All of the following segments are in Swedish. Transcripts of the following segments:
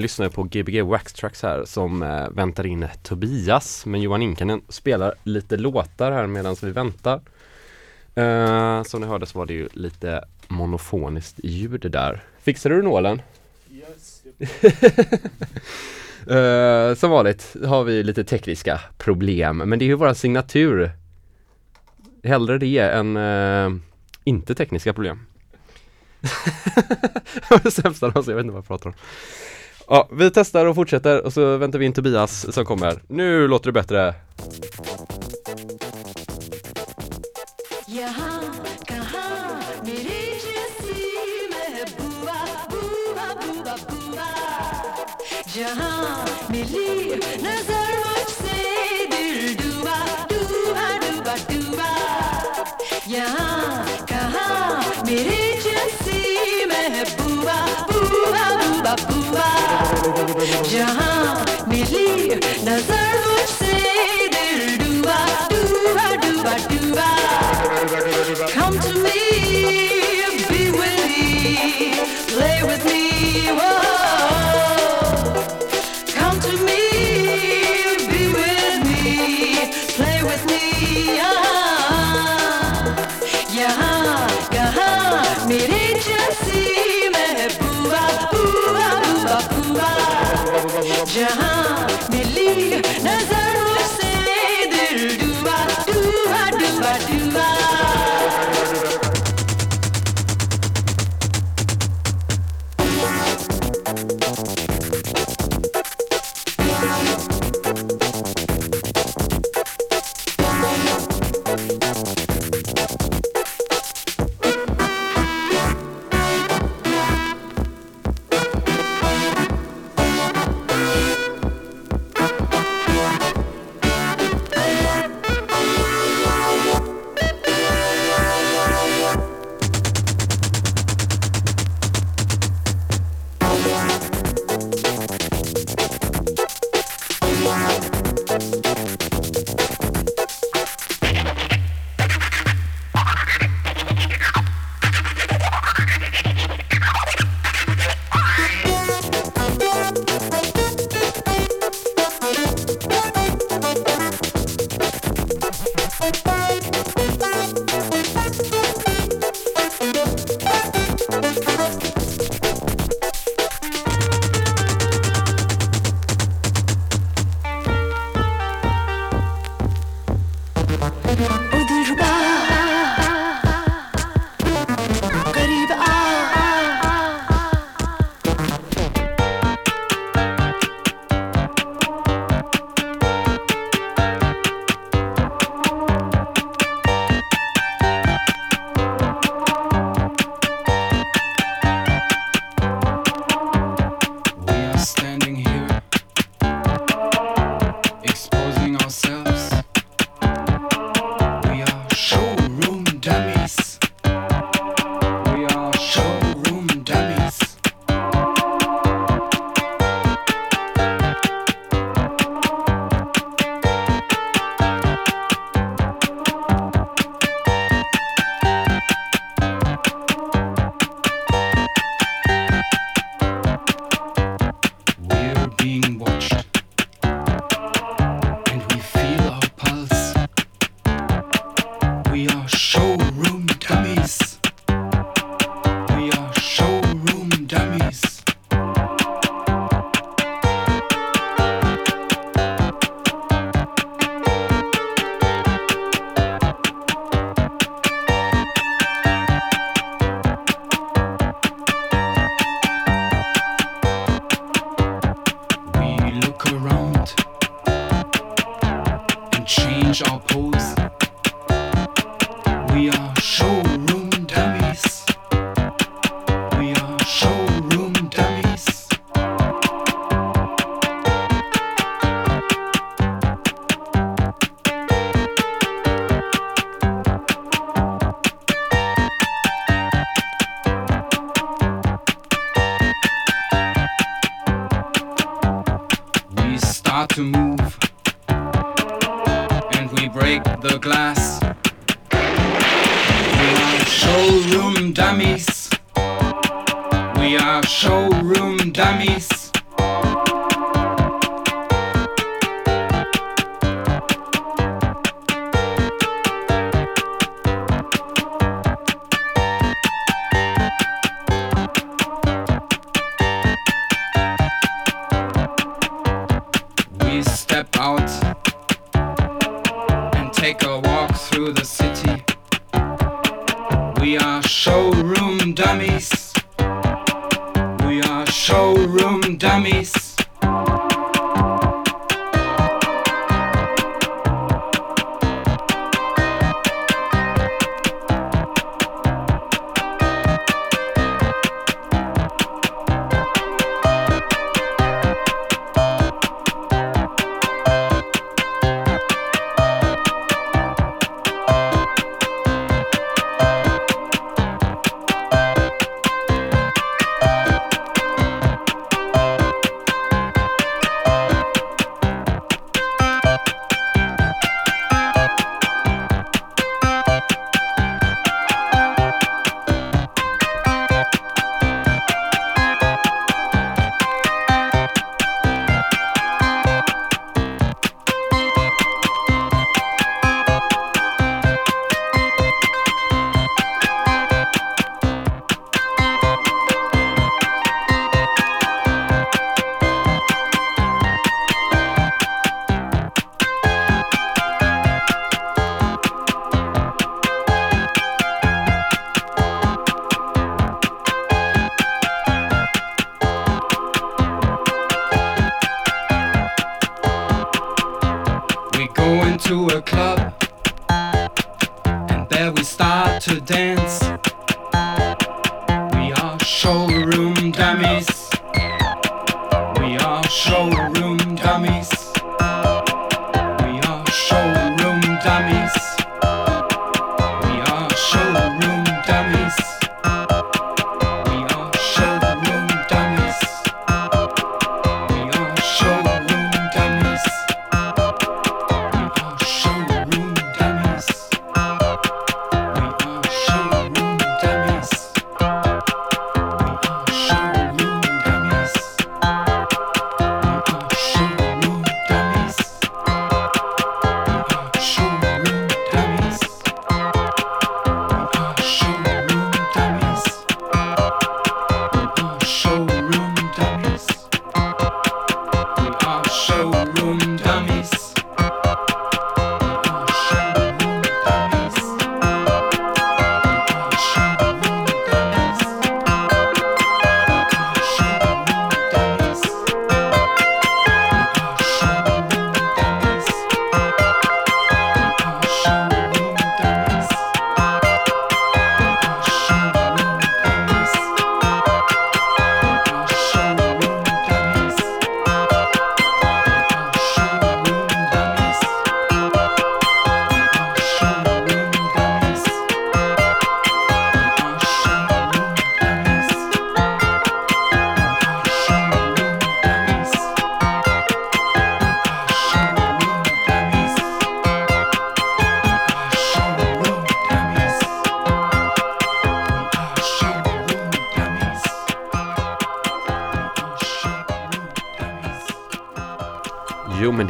lyssnar på Gbg Wax Tracks här som eh, väntar in Tobias Men Johan Inkanen spelar lite låtar här medan vi väntar eh, Som ni hörde så var det ju lite monofoniskt ljud där Fixade du nålen? Yes. eh, som vanligt har vi lite tekniska problem men det är ju våra signatur Hellre det än eh, inte tekniska problem det sämsta någonsin, jag vet inte vad jag pratar om. Ja, vi testar och fortsätter och så väntar vi in Tobias som kommer. Nu låter det bättre. जहाँ मिली नजर मुझसे दिल बबुआ जहाँ मिली नज़र मुझसे दिल।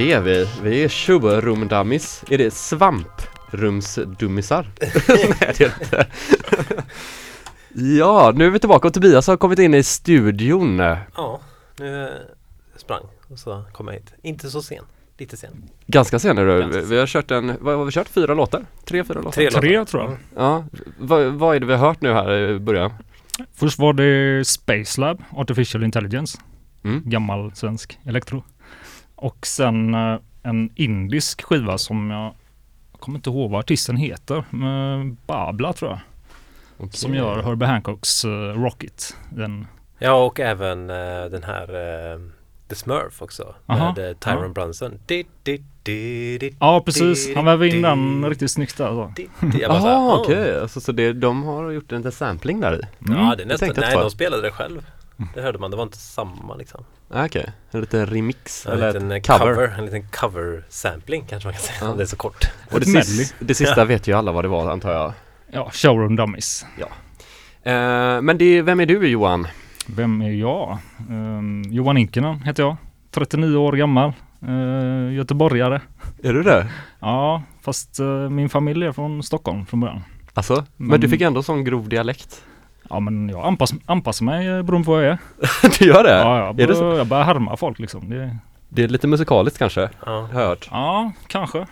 Det är vi. Vi är showroom dummies. Är det svamprumsdummisar? Nej det är inte. ja, nu är vi tillbaka och Tobias har kommit in i studion. Ja, nu sprang och så kom jag hit. Inte så sen, lite sen. Ganska sen är du. Vi- Vi har kört en, vad har vi kört? Fyra låtar? Tre, fyra låtar? Tre låtar. Tre tror jag. Ja, vad, vad är det vi har hört nu här i början? Först var det Space Lab, Artificial Intelligence. Mm. Gammal svensk elektro. Och sen eh, en indisk skiva som jag jag kommer inte ihåg vad artisten heter. Men Babla tror jag. Okej. Som gör Herbie Hancocks eh, Rocket. Den, Ja, och även eh, den här eh, The Smurf också. Aha, Med uh, Tyron ja. Brunson. Di, di, di, di, ja precis, han vävde in den riktigt snyggt där. Alltså. Jaha "Ah." okej, alltså, så det, de har gjort en liten sampling där i? Ja, det är nästan, nej de spelade det själv. Det hörde man, det var inte samma liksom. Ah, Okej, en liten remix En eller liten eh, ett cover. cover. En liten cover-sampling kanske man kan säga. Ja. Om det är så kort. Och det, Ett medley. sis- det sista vet ju alla vad det var antar jag. Ja, Showroom Dummies. Eh, men det, vem är du Johan? Vem är jag? Um, Johan Inkinen heter jag. 39 år gammal. Uh, göteborgare. Är du det? Ja, fast eh, min familj är från Stockholm från början. Alltså, men, Men- du fick ändå sån grov dialekt. Ja men jag anpass, anpassar mig eh, beroende på vad jag är. du gör det? Ja, jag, Är det så? jag börjar härma folk liksom. Det, Det är lite musikaliskt kanske, Ja. har jag hört. ja, kanske.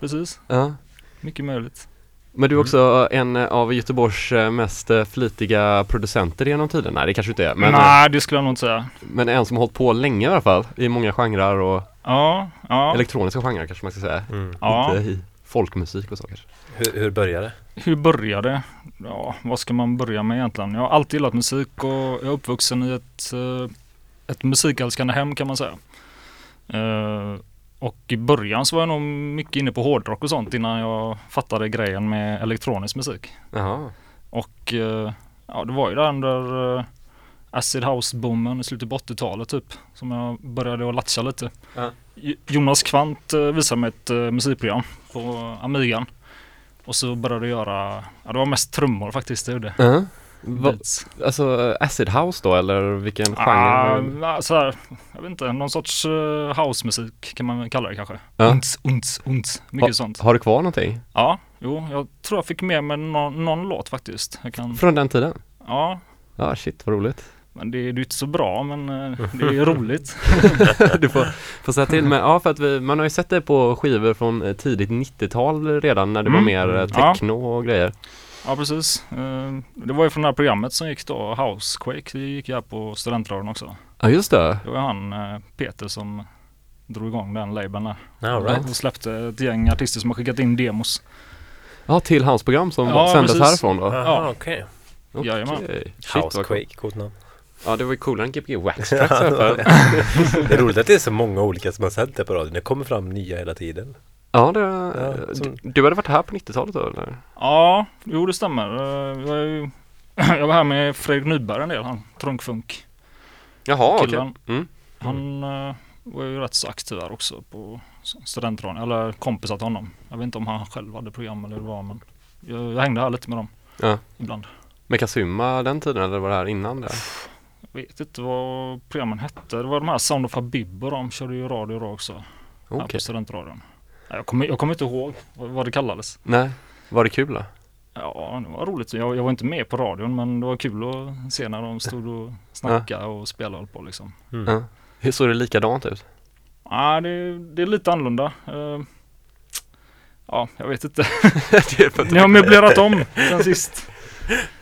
Precis. Ja. Mycket möjligt. Men du är också en av Göteborgs eh, mest eh, flitiga producenter genom tiden? Nej det kanske inte är, men, Nej, det skulle jag nog inte säga. men en som har hållit på länge i alla fall. I många genrer och Ja, ja. elektroniska genrer kanske man ska säga. Mm. ja. Inte i folkmusik och så kanske. Hur, hur började det? Hur började det? Ja, vad ska man börja med egentligen? Jag har alltid gillat musik och jag är uppvuxen i ett, eh, ett musikälskande hem kan man säga. Eh, och i början så var jag nog mycket inne på hårdrock och sånt innan jag fattade grejen med elektronisk musik. Jaha. Och eh, ja, det var ju där under Acid House-boomen i slutet på 80-talet typ. Som jag började att latcha lite. J- Jonas Kvant visade mig ett musikprogram på Amigan. Och så började jag göra, ja det var mest trummor faktiskt det gjorde. Va, Beats. alltså acid house då eller vilken Ah, genre? ah, så här, jag vet inte, någon sorts uh, housemusik kan man kalla det kanske. Ja. Unts, unts, unts. Mycket sånt. Har du kvar någonting Ja, jo, jag tror jag fick med mig någon, någon låt faktiskt. Jag kan, från den tiden? ja, Ja shit vad roligt. Men det, det är ju inte så bra men eh, det är roligt. du får, får säga till men ja för att vi, man har ju sett det på skivor från eh, tidigt 90-tal redan när det var Mm. mer eh, Ja. techno och grejer. Ja precis. Eh, Det var ju från det här programmet som gick då, Housequake. Det gick här på studentradion också. Ja just det. Det var han Peter som drog igång den labeln där. All right. Och släppte ett gäng artister som har skickat in demos. Ja, till hans program som Ja, sändes precis. härifrån då? Jaha, okej. Okej. Jajamän. Shit, vad coolt. Housequake, coolt namn. Ja, det var ju coolare än Gbg Wax Tracks fall. Det är roligt att det är så många olika som har sänt det på radion. Det kommer fram nya hela tiden. Ja, det, Ja, som- du, du hade varit här på 90-talet då eller? Ja, jo det stämmer. Eh, Jag, är ju, jag var här med Fredrik Nyberg en del, han trunkfunk. Jaha, okej. Killen. Mm. Han eh, var ju rätt så aktiv här också på studentradion, eller kompisar till honom. Jag vet inte om han själv hade program eller hur det var men jag, jag hängde här lite med dem Ja. ibland. Med Kazuma den tiden eller var det här innan det? Jag vet inte vad programmen hette. Det var de här Sound of Habib och de körde ju radio då också. Här Okej. på studentradion. Nej, Jag kommer, jag kommer inte ihåg vad, det kallades. Nej, var det kul då? Ja, det var roligt. Jag, jag var inte med på radion men det var kul att se när de stod och snackade och spelade och på liksom. Mm. Ja. Hur såg det likadant ut? Ja, det, det är lite annorlunda. Eh, ja, jag vet inte. Ni har möblerat om sen sist.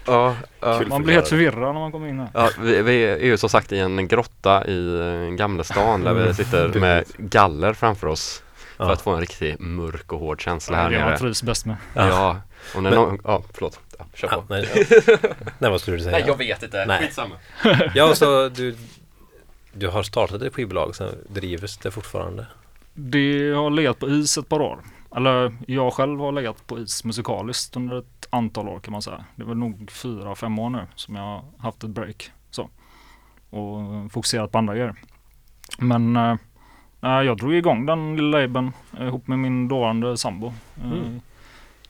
Ja, ja. Man blir helt förvirrad när man kommer in här. Ja, vi, vi är ju som sagt i en grotta i eh, Gamla stan där vi sitter med galler framför oss för Ja. att få en riktigt mörk och hård känsla här är det man nere. trivs bäst med. Ja, och när Men- någon, ja förlåt, ja, kör Ja, på. nej, ja. nej, vad skulle du säga? vet inte, Nej. skitsamma. Ja, så du, du har startat ett skivbolag, så drivs det fortfarande? Det har legat på is ett par år. Eller jag själv har legat på is musikaliskt under ett antal år kan man säga. Det är väl nog fyra, fem år nu som jag har haft ett break. Så. Och fokuserat på andra grejer. Men eh, jag drog igång den lilla labeln ihop med min dåvarande sambo. Eh, Mm.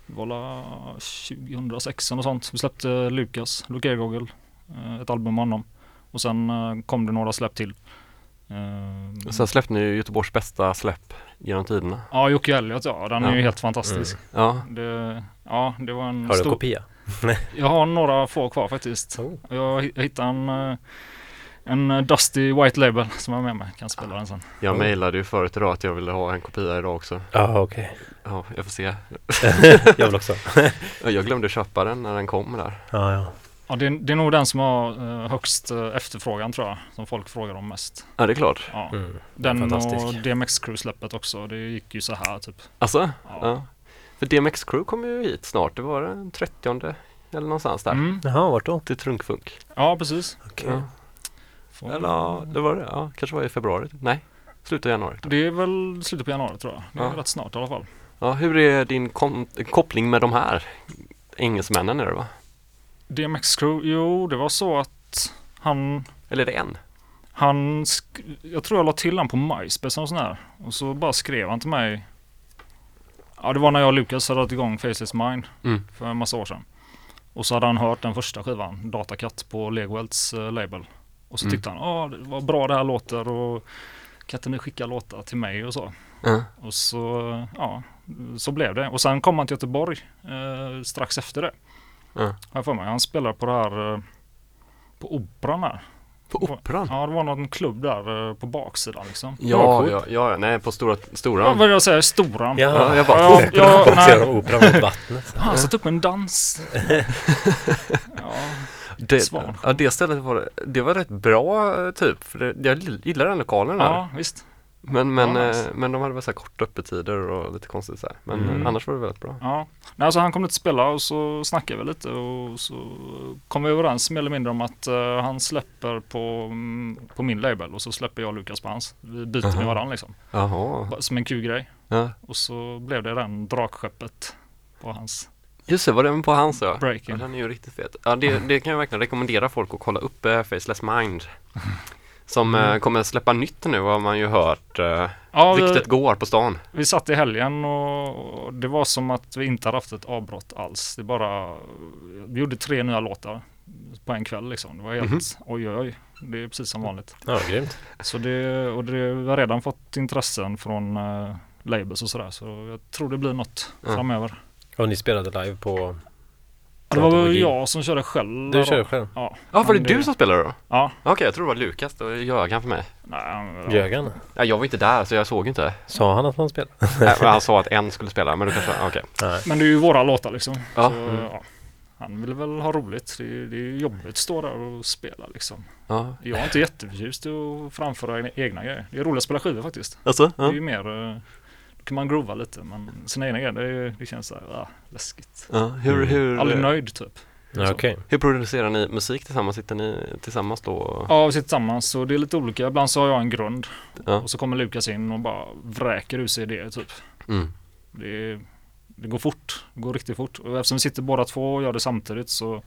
Det var la 2006 och sånt. Vi släppte Lukas, Luke Ergogel, eh, ett album med honom. Och sen eh, kom det några släpp till. Eh, Sen släppte ni Göteborgs bästa släpp genom tiderna. Ja, Jocke Elliot ja, den är Ja. ju helt fantastisk. Ja, Det, ja, det var en Har du en stor... kopia? Jag har några få kvar faktiskt. Oh. Jag hi- hittade en, eh, en eh, Dusty White Label som jag har med mig. Kan spela den sen. jag mejlade ju förut idag att jag ville ha en kopia idag också. Ja, okej. Ja, jag får se. Jag vill också. Ja, Jag glömde köpa den när den kom där. Ja, ja. Ja, det, är- det är nog den som har eh, högst eh, efterfrågan tror jag. Som folk frågar om mest. Ja, det är klart. Ja. Mm. Den Fantastisk. och DMX Crew-släppet också. Det gick ju så här typ. Alltså? Ja. Ja. För DMX Crew kommer ju hit snart. Det var den 30 eller någonstans där. Mm. Jaha, vart då? Till Trunkfunk. Ja, precis. Okej. Ja. Får- Eller ja, det var det. Ja, kanske var i februari. Nej, slutet av januari. Det är väl slutet på januari tror jag. Det är Ja. rätt snart i alla fall. Ja, hur är din koppling med de här engelsmännen är det va? DMX Crew, jo det var så att han Eller det en? Han, jag tror jag la till han på MySpace och sån här. Och så bara skrev han till mig. Ja det var när jag och Lukas hade dragit igång Faceless Mind Mm. för en massa år sedan. Och så hade han hört den första skivan, Datakat på Legowelts uh, label. Och så Mm. tyckte han, ja det var bra det här låter och kan inte ni skicka låtar till mig och så. Ja. Och så, eh, ja, så blev det. Och sen kom han till Göteborg eh, strax efter det. Ja. Har jag för mig. Han spelade på det här, eh, på Operan här. På Operan? Ja, det var någon klubb där eh, på baksidan liksom. Ja, ja, ja, nej på stora, Ja, stora. vad vill jag säga? Storan. Ja, jag bara, Ja, ja, nej. de operan mot vattnet. Han satt upp en dans. ja, Det, ja, det stället var, det var rätt bra eh, typ. För det, jag gillar den lokalen där. ja, visst. Men, men, Ja, nice. eh, men de hade väl så här korta öppettider och lite konstigt så här. Men Mm. eh, annars var det väldigt bra. Ja. Nej, alltså han kom dit och spela och så snackade vi lite och så kom vi överens mer eller mindre om att eh, han släpper på, mm, på min label och så släpper jag Lukas på hans. Vi byter Aha. med varandra liksom. Bara Som en kul grej. Ja. Och så blev det den drakskeppet på hans Just det, var den på hans ja. Ja, breaking. den är ju riktigt fet. Ja, det, det kan jag verkligen rekommendera folk att kolla upp eh, Faceless Mind. Som eh, kommer släppa nytt nu har man ju hört. Eh, Ja, vi, ryktet går på stan. vi satt i helgen och och det var som att vi inte hade haft ett avbrott alls. Det bara, vi gjorde tre nya låtar på en kväll liksom. Det var helt, Mhm. oj oj oj. Det är precis som vanligt. Ja, grymt. Så det, och det, vi har redan fått intressen från uh, labels och sådär. Så jag tror det blir något Ja. framöver. Och ni spelade live på... Ja, det var väl jag som körde själv. Du då. kör själv? Ja. Ja, var det du som spelade då? Ja. Okej, jag tror det var Lukas. Det ljög han för mig. Nej, ja. Ljög han? Ja, jag var inte där så jag såg inte. Sa han att han spelade? Nej, men han sa att en skulle spela, men du kanske, okej. Nej. Men det är ju våra låtar liksom. Ja. Så, Mm. ja. Han vill väl ha roligt. Det är, det är jobbigt att stå där och spela liksom. Ja. Jag är inte jätteförtjust i att framföra egna- grejer. Det är roligt att spela skivor faktiskt. Alltså? Det är Ja. ju mer, eh, kan man groova lite men sina egna grejer, det, det känns så här, ah, läskigt. ja. Hur, Mm. hur, Aldrig nöjd typ. Ja, Okej. hur producerar ni musik tillsammans? Sitter ni tillsammans då? Ja, vi sitter tillsammans och det är lite olika. Ibland så har jag en grund Ja. och så kommer Lukas in och bara vräker ur sig idéer typ. Mm. Det, det går fort, det går riktigt fort. Och eftersom vi sitter båda två och gör det samtidigt så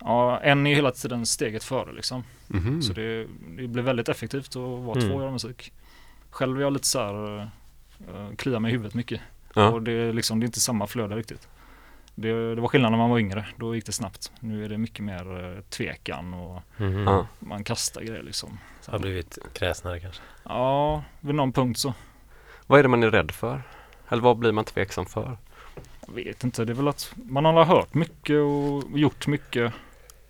Ja, en är ju hela tiden steget före liksom. Mhm. Så det, det blir väldigt effektivt att vara Mm. två och göra musik. Själv är jag lite så här, uh, kliar mig i huvudet mycket. Ja. Och det är liksom, det är inte samma flöde riktigt. Det, det var skillnad när man var yngre, då gick det snabbt. Nu är det mycket mer eh, tvekan och. Ja. man kastar grejer liksom. Har blivit kräsnare kanske. Ja, vid någon punkt så. Vad är det man är rädd för? Eller vad blir man tveksam för? Jag vet inte, det är väl att man har hört mycket och gjort mycket.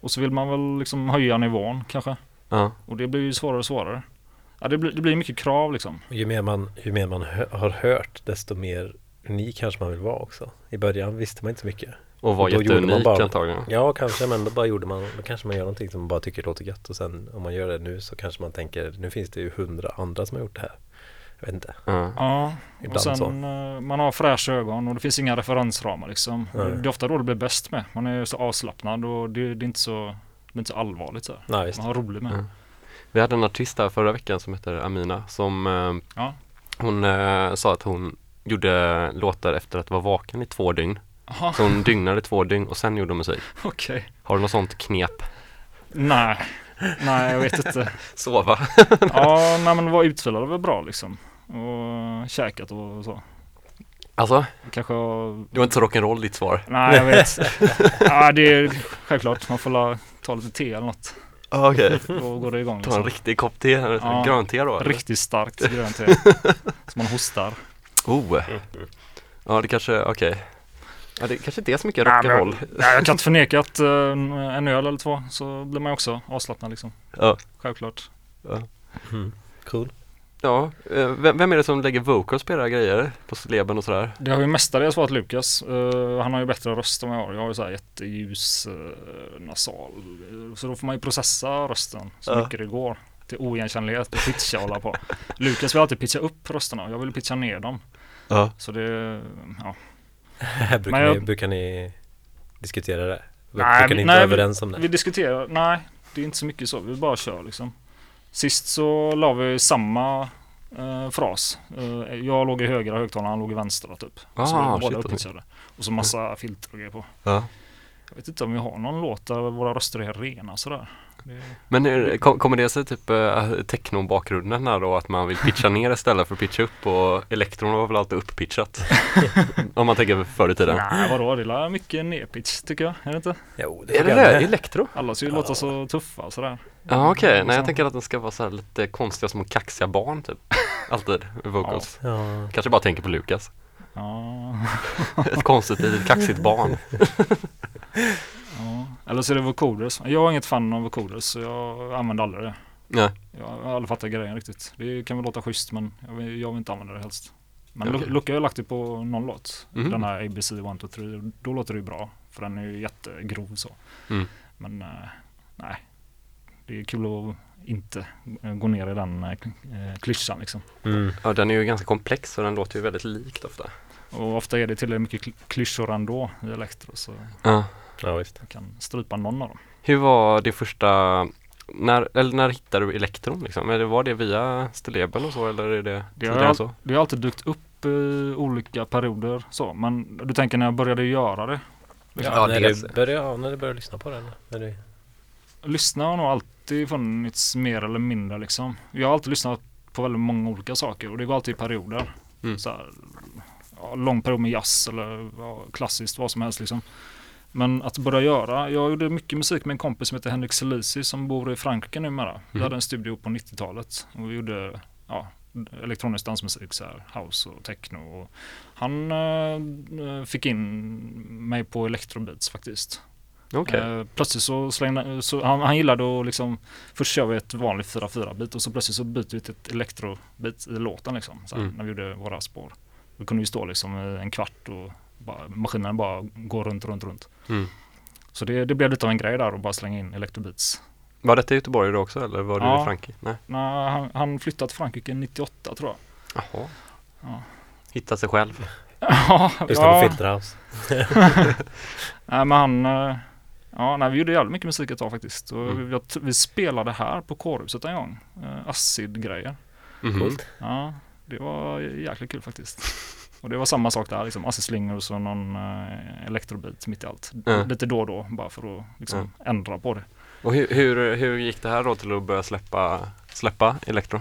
Och så vill man väl liksom höja nivån kanske. Ja. Och det blir ju svårare och svårare. Ja, det, blir, det blir mycket krav liksom. Ju mer man, ju mer man hö- har hört desto mer unik kanske man vill vara också. I början visste man inte så mycket. Och var jätteunik bara- antagligen. Ja, kanske, men då bara gjorde man, då kanske man gör någonting som man bara tycker låter gött och sen om man gör det nu så kanske man tänker, nu finns det ju hundra andra som har gjort det här. Jag vet inte. Ja. Ja, Ibland och sen så. eh, man har fräscha ögon och det finns inga referensramar liksom. Nej. Det är ofta då det blir bäst med. Man är så avslappnad och det, det är inte så, det är inte så allvarligt så här. Nej. Man har roligt med. Ja. Vi hade en artist här förra veckan som heter Amina som eh, Ja. Hon eh, sa att hon gjorde låtar efter att vara vaken i två dygn. Jaha, Så hon dygnade två dygn och sen gjorde hon musik. okej. Har du något sånt knep? Nej, nej jag vet inte. Sova? Ja, nej men vara utvilad väl bra liksom. Och käkat och så. Alltså, Kanske det var inte så rock'n'roll ditt svar. Nej jag vet. ja det är självklart. Man får la, ta lite te eller något. Ah, Okej, Då går det igång ta en liksom. riktig kopp te, Ja. grönte då? eller? Riktigt starkt grönt te. Så man hostar. Oh, ja det kanske, okej. Ja det kanske inte är så mycket Nej, rock'n'roll. Nej, jag kan inte förneka att eh, en öl eller två så blir man också avslappnad liksom. Ja. Självklart. Mm. Cool. Ja, eh, vem, är det som lägger vocals på era grejer? På sleben och sådär? Det har ju mestadels varit Lukas. Eh, han har ju bättre röst än vad jag har. Jag har ju så här jätteljus uh, nasal. Så då får man ju processa rösten så Ja. mycket det går. Till oigenkännlighet och pitcha och hålla på. Lukas vill alltid pitcha upp rösterna och jag vill pitcha ner dem. Ja. Så det, ja. brukar, Men jag- ni, brukar ni diskutera det? Nej, brukar ni inte nej, vara överens om det? Vi diskuterar, nej det är inte så mycket så. Vi bara kör liksom. Sist så la vi samma eh, fras. Eh, jag låg i högra högtalaren, han låg i vänstra typ. Ah, så vi båda uppitchade. Och så massa filter och grejer på. Ja. Jag vet inte om vi har någon låt där våra röster är rena sådär. Det, Men kom, kommer det sig typ äh, techno-bakgrunden här då att man vill pitcha ner istället för att pitcha upp och elektron var väl alltid upppitchat? Om man tänker förr i tiden. nej vadå, det är mycket nedpitch tycker jag. Är det inte? Jo, Är det jag det? med. Elektro? Alla ska ju Ja. låta så tuffa sådär. Ja okej, nej Så. jag tänker att den ska vara så här lite konstiga små kaxiga barn typ. Alltid med vocals. Ja. Kanske bara tänker på Lukas. Ja. Ett konstigt litet kaxigt barn. ja. Eller så är det vocoders. Jag är inget fan av vocoders så jag använder aldrig det. Nej. Jag har aldrig fattat grejen riktigt. Det kan väl låta schysst men jag vill, jag vill inte använda det helst. Men okay. Luca har jag lagt det på någon låt. Mhm. Den här ABC 1, 2, 3. Då låter det ju bra. För den är ju jättegrov så. Mm. Men eh, nej. Det är kul att inte eh, gå ner i den eh, kl- klyschan liksom. Mm. Ja den är ju ganska komplex och den låter ju väldigt likt ofta. Och ofta är det tillräckligt mycket kl- klyschor ändå i elektro. Så Ja. Ja, visst. jag kan strypa någon av dem. Hur var det första, när, eller när hittade du elektron liksom? Eller var det via stilleben och så eller är det Det har, så? det har alltid dykt upp i olika perioder så. Men du tänker när jag började göra det? Ja, Ja, när, du börjar, ja, när du börjar lyssna på den. När du, Lyssna har nog alltid funnits mer eller mindre liksom. Jag har alltid lyssnat på väldigt många olika saker och det går alltid i perioder. Mm. Så här, ja, lång period med jazz eller ja, klassiskt vad som helst liksom. Men att börja göra, jag gjorde mycket musik med en kompis som heter Henrik Selisi som bor i Frankrike numera. Vi Mm. hade en studio på 90-talet och vi gjorde ja, elektronisk dansmusik, så här, house och techno. Och han eh, fick in mig på electrobeats faktiskt. Okej. Eh, plötsligt så slängde så han, han gillade att liksom Först kör vi ett vanligt 4-4 bit och så plötsligt så byter vi till ett elektrobit i låten liksom. Så här, Mm. När vi gjorde våra spår. Vi kunde ju stå liksom en kvart och bara, maskinen bara går runt, runt, runt. Mm. Så det, det blev lite av en grej där att bara slänga in electrobeats. Var detta i Göteborg då också eller var du Ja. i Frankrike? Nej. Nej, han, han flyttade till Frankrike 98 tror jag. Jaha. Ja. Hitta sig själv. Ja, Lyssna på Filterhouse. Nej men han, eh, ja nej, vi gjorde jävligt mycket musik ett tag faktiskt. Och Mm. vi, vi spelade här på kårhuset en gång. Uh, Acid-grejer. Mhm. Coolt. Ja, det var jäkligt kul faktiskt. Och det var samma sak där, liksom Acid Slingers och någon uh, elektrobit mitt i allt. Mm. Lite då och då, bara för att liksom ändra på det. Och hur, hur, hur gick det här då till att börja släppa, släppa Elektro?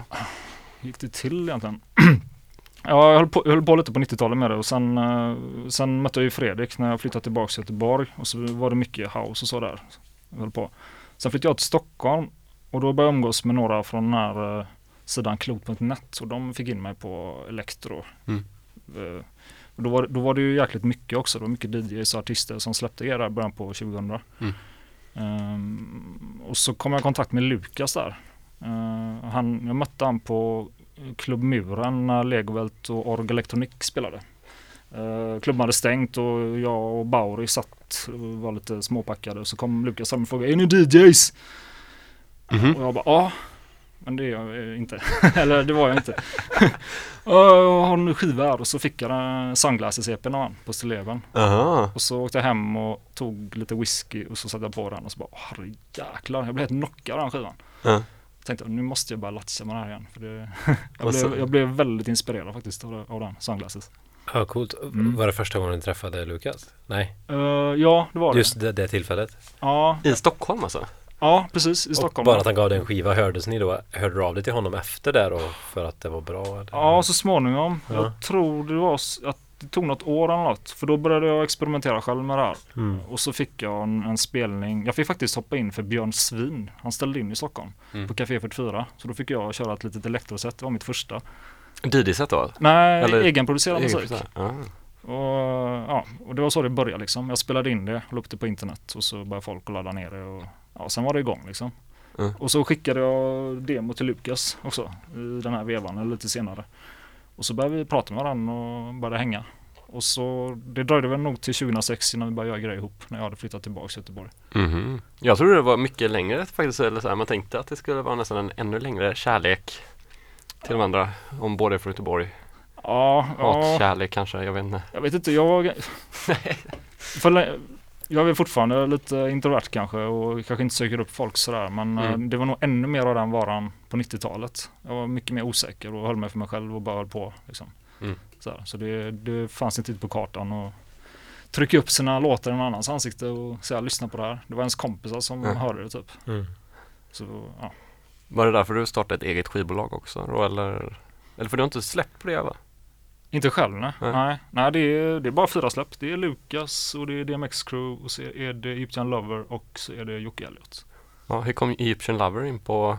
Gick det till egentligen? ja, jag höll, på, jag höll på lite på 90-talet med det och sen, eh, sen mötte jag ju Fredrik när jag flyttade tillbaka till Göteborg och så var det mycket house och så där. Jag höll på. Sen flyttade jag till Stockholm och då började jag umgås med några från den här eh, sidan klot.net och de fick in mig på elektro. Mm. Eh, då, var, då var det ju jäkligt mycket också. Det var mycket DJs och artister som släppte grejer där i början på 2000. Mm. Ehm, och så kom jag i kontakt med Lukas där. Eh, han, jag mötte han på Klubb Muren när Legovelt och Org Electronic spelade. Uh, klubben hade stängt och jag och Bauri satt och var lite småpackade. Så kom Lukas fram och frågade Är ni DJs? Mhm. Och jag bara ja. Men det är jag inte. Eller det var jag inte. "Ja, jag har en skiva här och så fick jag den Sunglasses-EPn av han på Stilleven. Aha. Och så åkte jag hem och tog lite whisky och så satte jag på den och så bara herre jäklar. Jag blev helt knockad av den skivan. Ja. Tänkte nu måste jag bara latcha med det här igen. För det, jag, Och blev, jag blev väldigt inspirerad faktiskt av, av den Sunglasses. Ja, coolt. Mm. Var det första gången du träffade Lukas? Nej, Eh, ja, det var det. just det, det tillfället. Ja, I Stockholm alltså? Ja, precis i Och Stockholm. bara att han gav dig en skiva, hördes ni då? Hörde du av dig till honom efter det då? För att det var bra? Eller? Ja, så småningom. Ja. Jag tror det var att det tog något år eller något. För då började jag experimentera själv med det här. Mm. Och så fick jag en, en spelning. Jag fick faktiskt hoppa in för Björn Svin. Han ställde in i Stockholm Mm. på Café 44. Så då fick jag köra ett litet elektroset. Det var mitt första. DJ-set då? Nej, Eller- egenproducerad Egen musik. Och, ja, och det var så det började liksom. Jag spelade in det, la upp det på internet och så började folk ladda ner det. Och, ja, sen var det igång liksom. Mm. Och så skickade jag demo till Lukas också i den här vevan, eller lite senare. Och så började vi prata med varandra och började hänga. Och så det dröjde väl nog till 2006 innan vi började göra grejer ihop när jag hade flyttat tillbaka till Göteborg. Mhm. Jag trodde det var mycket längre faktiskt, eller så här, man tänkte att det skulle vara nästan en ännu längre kärlek till de andra, om båda är från Göteborg. Ja, ja kanske, jag vet inte. jag vet inte, jag var... För, jag är fortfarande lite introvert kanske och kanske inte söker upp folk sådär men Mm. eh, det var nog ännu mer av den varan på 90-talet. Jag var mycket mer osäker och höll mig för mig själv och bara höll på. Liksom. Mm. Så, här. så det, det fanns inte på kartan och trycka upp sina låtar i någon annans ansikte och säga lyssna på det här. Det var ens kompisar som Ja. hörde det typ. Mm. Så, ja. Var det därför du startade ett eget skivbolag också då, eller? Eller för du har inte släppt på det va? Inte själv nej. Nej. Nej, nej det, är, det är bara fyra släpp. Det är Lukas och det är DMX Crew och så är det Egyptian Lover och så är det Jocke Elliot. Ja, hur kom Egyptian Lover in på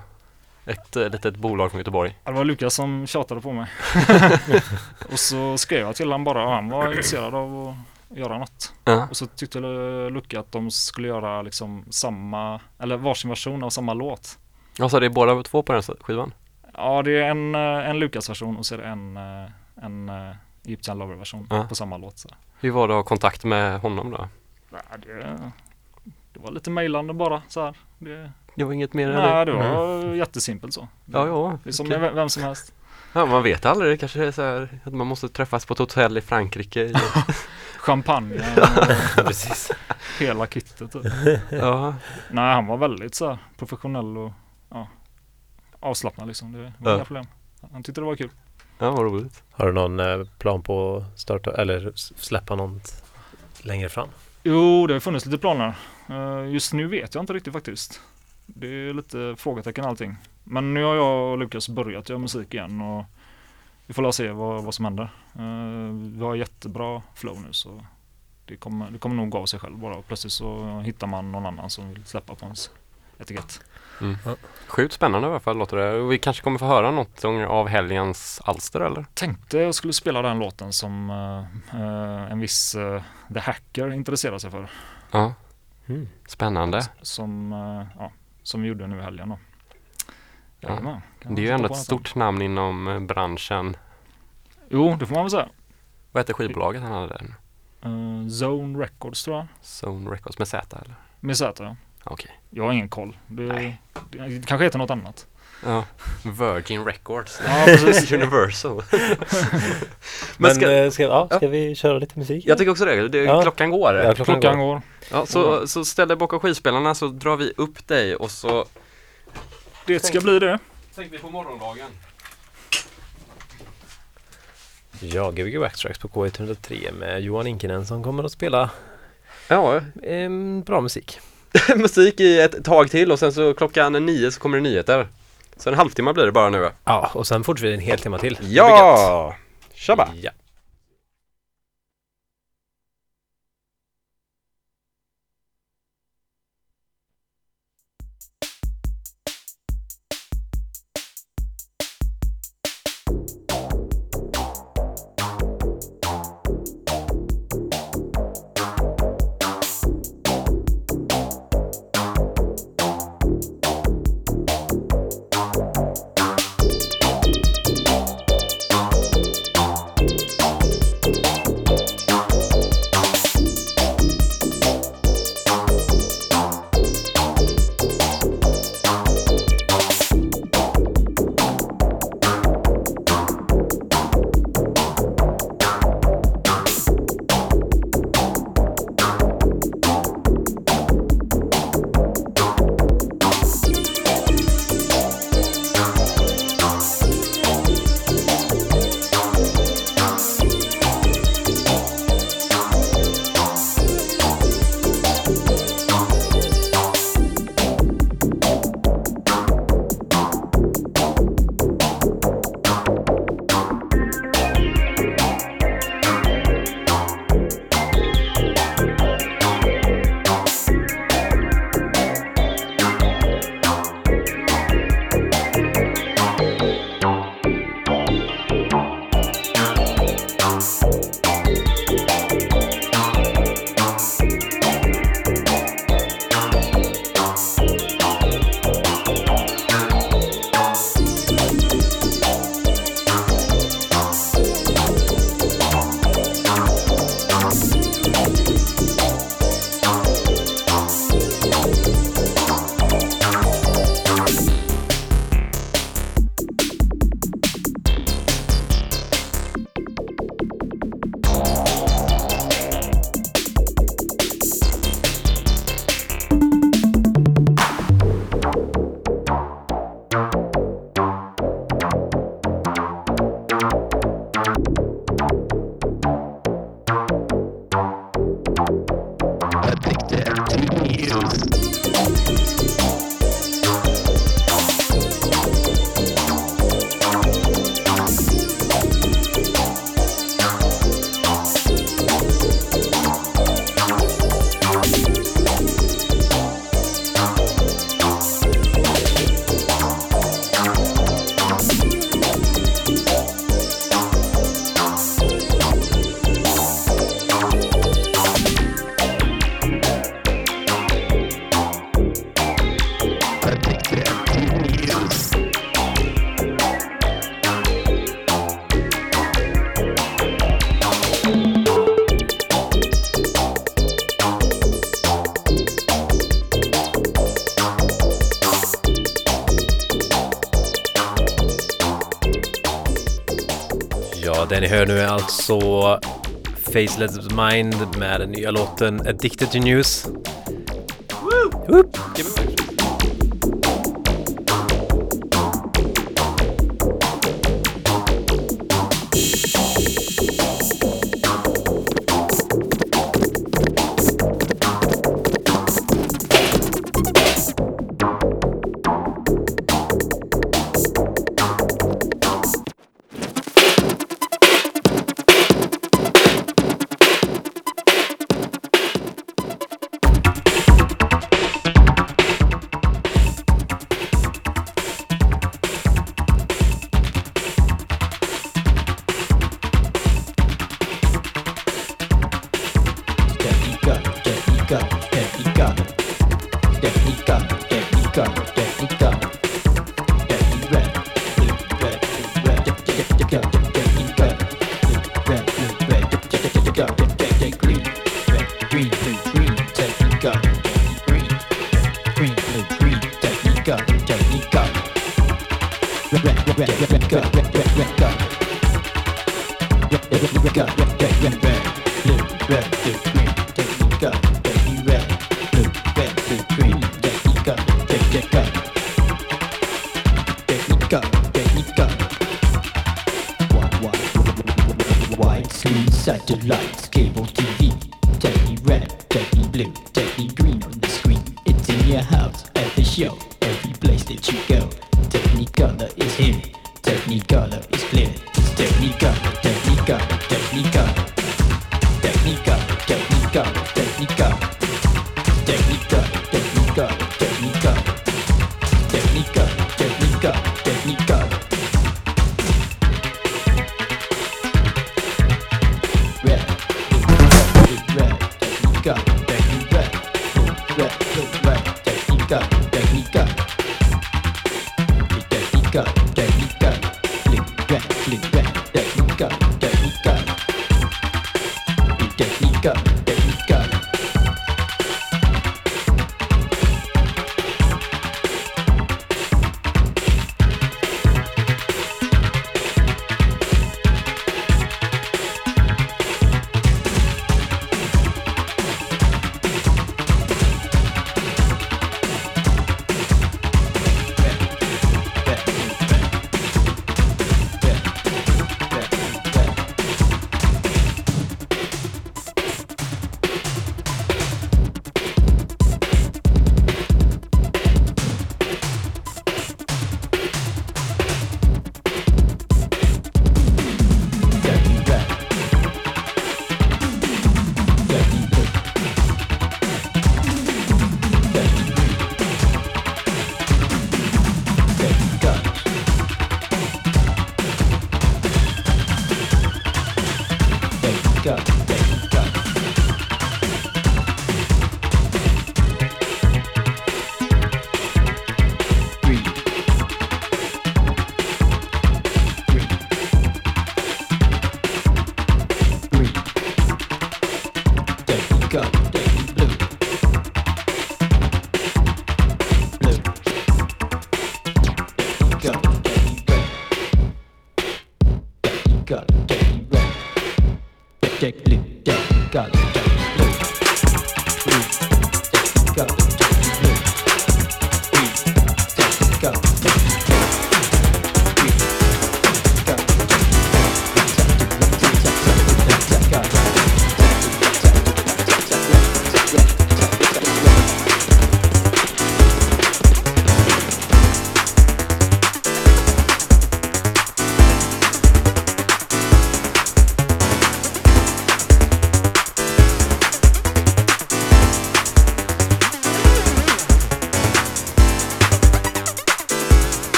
ett eh, litet bolag från Göteborg? Ja, Det var Lukas som tjatade på mig. och så skrev jag till honom bara och han var intresserad av att göra något. Ja. Och så tyckte Lucka att de skulle göra liksom samma, eller varsin version av samma låt. Ja, så det är båda två på den skivan? Ja, det är en, eh, en Lukas-version och så är det en, eh, en eh, Egyptian Lover-version Ja. på samma låt. Så. Hur var det att ha kontakt med honom då? Ja, det, det var lite mejlande bara så här. Det, Det var inget mer nej, det var jättesimpelt så. Ja, ja. Det är som med vem som helst. ja, man vet aldrig. Det kanske är så här att man måste träffas på ett hotell i Frankrike. Champagne Precis. och hela kittet. Typ. ja. Nej, han var väldigt så här, professionell och ja, avslappnad liksom. Det var Ja. inga problem. Han tyckte det var kul. Ja, vad roligt. Har du någon eh, plan på att starta eller släppa något längre fram? Jo, det har funnits lite planer. Eh, Just nu vet jag inte riktigt faktiskt. Det är lite frågetecken allting. Men nu har jag och Lukas börjat göra musik igen och vi får se vad, vad som händer. Eh, Vi har jättebra flow nu så det kommer, det kommer nog gå av sig själv bara. Plötsligt så hittar man någon annan som vill släppa på ens etikett. Sjukt spännande i alla fall låter det. Vi kanske kommer få höra något av helgens alster eller? Tänkte jag skulle spela den låten som eh, en viss eh, The Hacker intresserar sig för. Ja, Mm. spännande. Som, eh, ja, som vi gjorde nu i helgen då. Ja. Det är ju ändå ett den stort namn inom branschen. Jo, det får man väl säga. Vad heter skivbolaget han hade där? Eh, Zone Records tror jag. Zone Records med Z eller? Med Z. Okej. Jag har ingen koll. Det, det kanske heter något annat. Ja. Virgin Records. Ja, precis. Universal. Men, ska- eh, ska, ja, ska Ja. vi köra lite musik? Jag tycker också det. det Ja. Klockan går. Ja, klockan, Klockan går. går. Ja, så, så ställ dig bakom skivspelarna så drar vi upp dig och så Det ska bli det. tänker vi på morgondagen. Ja, Gbg Backtracks på K103 med Johan Inkinen som kommer att spela Ja, bra musik. musik i ett tag till och sen så klockan nio så kommer det nyheter. Så en halvtimme blir det bara nu. Ja, och sen fortsätter vi en hel timme till. Ja! Bara! Ja. Ni hör nu är alltså Faceless Mind med den nya låten Addicted to News.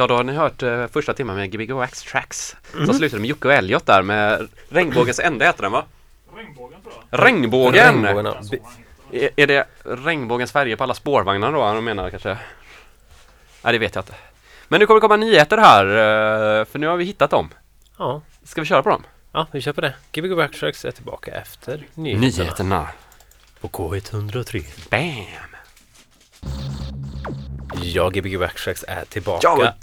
Ja, då har ni hört eh, första timmen med Gbg Wax Tracks. Mhm. Som slutade med Jocke och Elliot där med Regnbågens ände heter den va? Regnbågen tror jag. Regnbågen! Regnbågarna. Är, är det regnbågens färger på alla spårvagnar då han menar kanske? Nej det vet jag inte. Men nu kommer det komma nyheter här, eh, för nu har vi hittat dem. Ja. Ska vi köra på dem? ja, vi kör på det. Gbg Backtracks är tillbaka efter nyheterna. Nyheterna. På K103. Bam! Ja, Gbg Backtracks är tillbaka. Ja,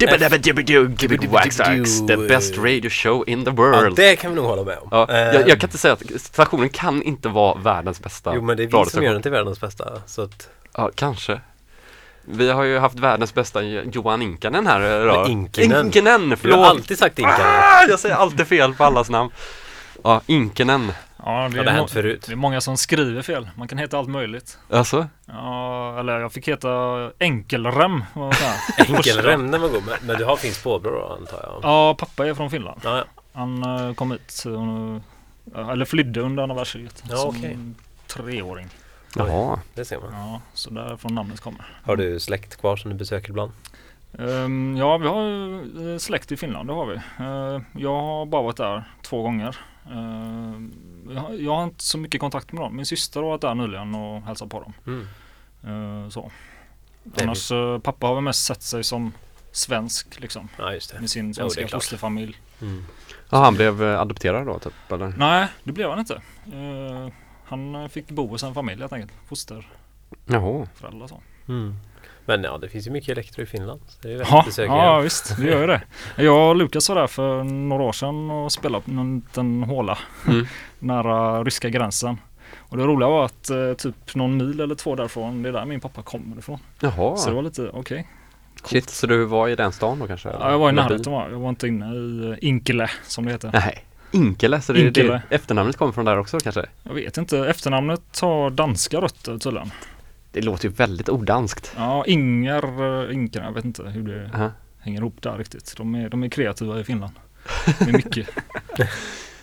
Gbg Wax Tracks, the best radio show in the world. Ja, det kan vi nog hålla med om. Ja, Eh, jag, jag kan inte säga att stationen kan inte vara världens bästa Jo, men det är vi som gör den till världens bästa. Så att, Ja, kanske. Vi har ju haft världens bästa Johan Inkanen här idag. Men Inkinen. Inkinen, du förlåt! har alltid sagt Inka. Ah, jag säger alltid fel på allas namn. Ja, Inkinen. Ja, det Det har är, hänt förut. det är många som skriver fel. Man kan heta allt möjligt. Alltså? Ja, eller jag fick heta Enkelrem. Enkelrem när man går. Men, men du har finns påbrå då antar jag? Ja, pappa är från Finland. Ja, ja. Han eh, kom hit, eh, eller flydde under andra världskriget. Ja, som okej. treåring. Jaha. Det ser man. Ja, så därifrån namnet kommer. Har du släkt kvar som du besöker ibland? Ehm, ja, vi har ju eh, släkt i Finland, det har vi. Eh, jag har bara varit där två gånger. Ehm, jag, har, jag har inte så mycket kontakt med dem. Min syster har varit där nyligen och hälsat på dem. Mm. Eh, så. Annars, pappa har väl mest sett sig som svensk liksom. Ja, just det. Med sin svenska fosterfamilj. Mm. Ja, han blev adopterad då typ, eller? Nej, det blev han inte. Han fick bo hos en familj helt enkelt. Fosterföräldrar så. Mm. Men ja, det finns ju mycket elektro i Finland. Så det är Ja, ja visst, det gör ju det. Jag och Lukas var där för några år sedan och spelade på någon liten håla Mm. nära ryska gränsen. Och det roliga var att eh, typ någon mil eller två därifrån, det är där min pappa kommer ifrån. Jaha. Så det var lite okej. Shit, så du var i den stan då kanske? Ja, jag var i närheten va? Jag var inte inne i eh, Inkele som det heter. Nej. Inkele, så det är Inkele. det efternamnet kommer från där också kanske? Jag vet inte, efternamnet har danska rötter tydligen. Det låter ju väldigt odanskt. Ja, Inger, eh, Inkele, jag vet inte hur det Aha. hänger ihop där riktigt. De är, de är kreativa i Finland. Det är mycket.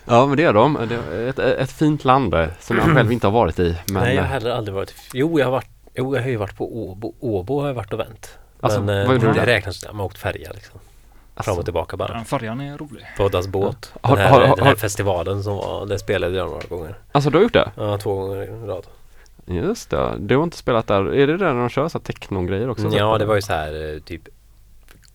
Ja, men det är de. Det är ett, ett fint land som jag själv inte har varit i. Men, Nej, jag har heller aldrig varit. Jo, jag har varit. Jo, jag har ju varit på Åbo. Åbo har jag varit och vänt. Alltså, Men eh, vad gjorde du det räknas inte. Man har åkt färja liksom. alltså, Fram och tillbaka bara. Den färjan är rolig. Bådas båt. Har- Den här, har- har- den här har- festivalen som var, det spelade jag några gånger. alltså du har gjort det? Ja, två gånger i rad. Just det. Du har inte spelat där. Är det där de kör så techno-grejer också? Ja, det var ju så här eh, typ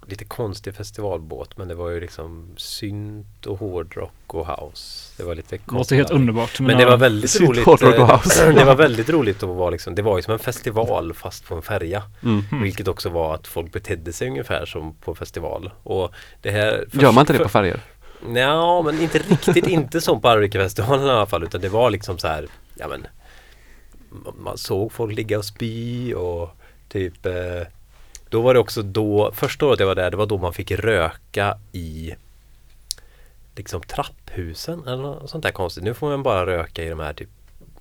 lite konstig festivalbåt men det var ju liksom synt och hårdrock och house. Det var lite Det låter konstigt. helt underbart. Men det var väldigt Synt, roligt. hårdrock och eh, house. Det var väldigt roligt att vara liksom, det var ju som en festival fast på en färja. Mm. Vilket också var att folk betedde sig ungefär som på festival. Och det här Gör man inte det på färger? Ja, men inte riktigt, inte som på Arvikafestivalen i alla fall utan det var liksom så här, ja men man såg folk ligga och spy och typ eh, Då var det också då, första året jag var där, det var då man fick röka i Liksom trapphusen eller något sånt där konstigt. Nu får man bara röka i de här typ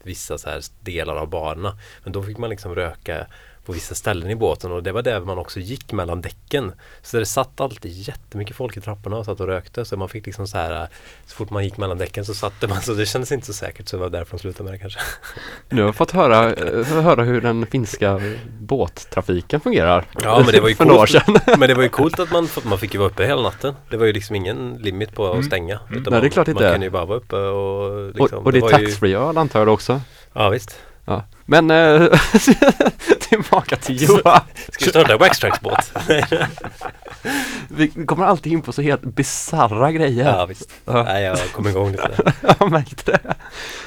Vissa så här delar av barerna. Men då fick man liksom röka på vissa ställen i båten och det var där man också gick mellan däcken. Så det satt alltid jättemycket folk i trapporna och satt och rökte så man fick liksom så här Så fort man gick mellan däcken så satte man så det kändes inte så säkert så det var därför de slutade med det kanske. Nu har jag fått höra, eh, höra hur den finska båttrafiken fungerar. Ja men det var ju coolt. sedan. Men det var ju coolt att man, man fick ju vara uppe hela natten. Det var ju liksom ingen limit på att Mm. stänga. Mm. Nej, det är man, klart man inte. kunde ju bara vara uppe och liksom, och, och det är var ju- taxfree öl antar jag också. Ja visst. Ja. Men eh, tillbaka till Johan. Ska vi starta en Waxtrax-båt? Vi kommer alltid in på så helt bisarra grejer. ja visst. Ja. Nej jag kom igång lite. Jag märkte det.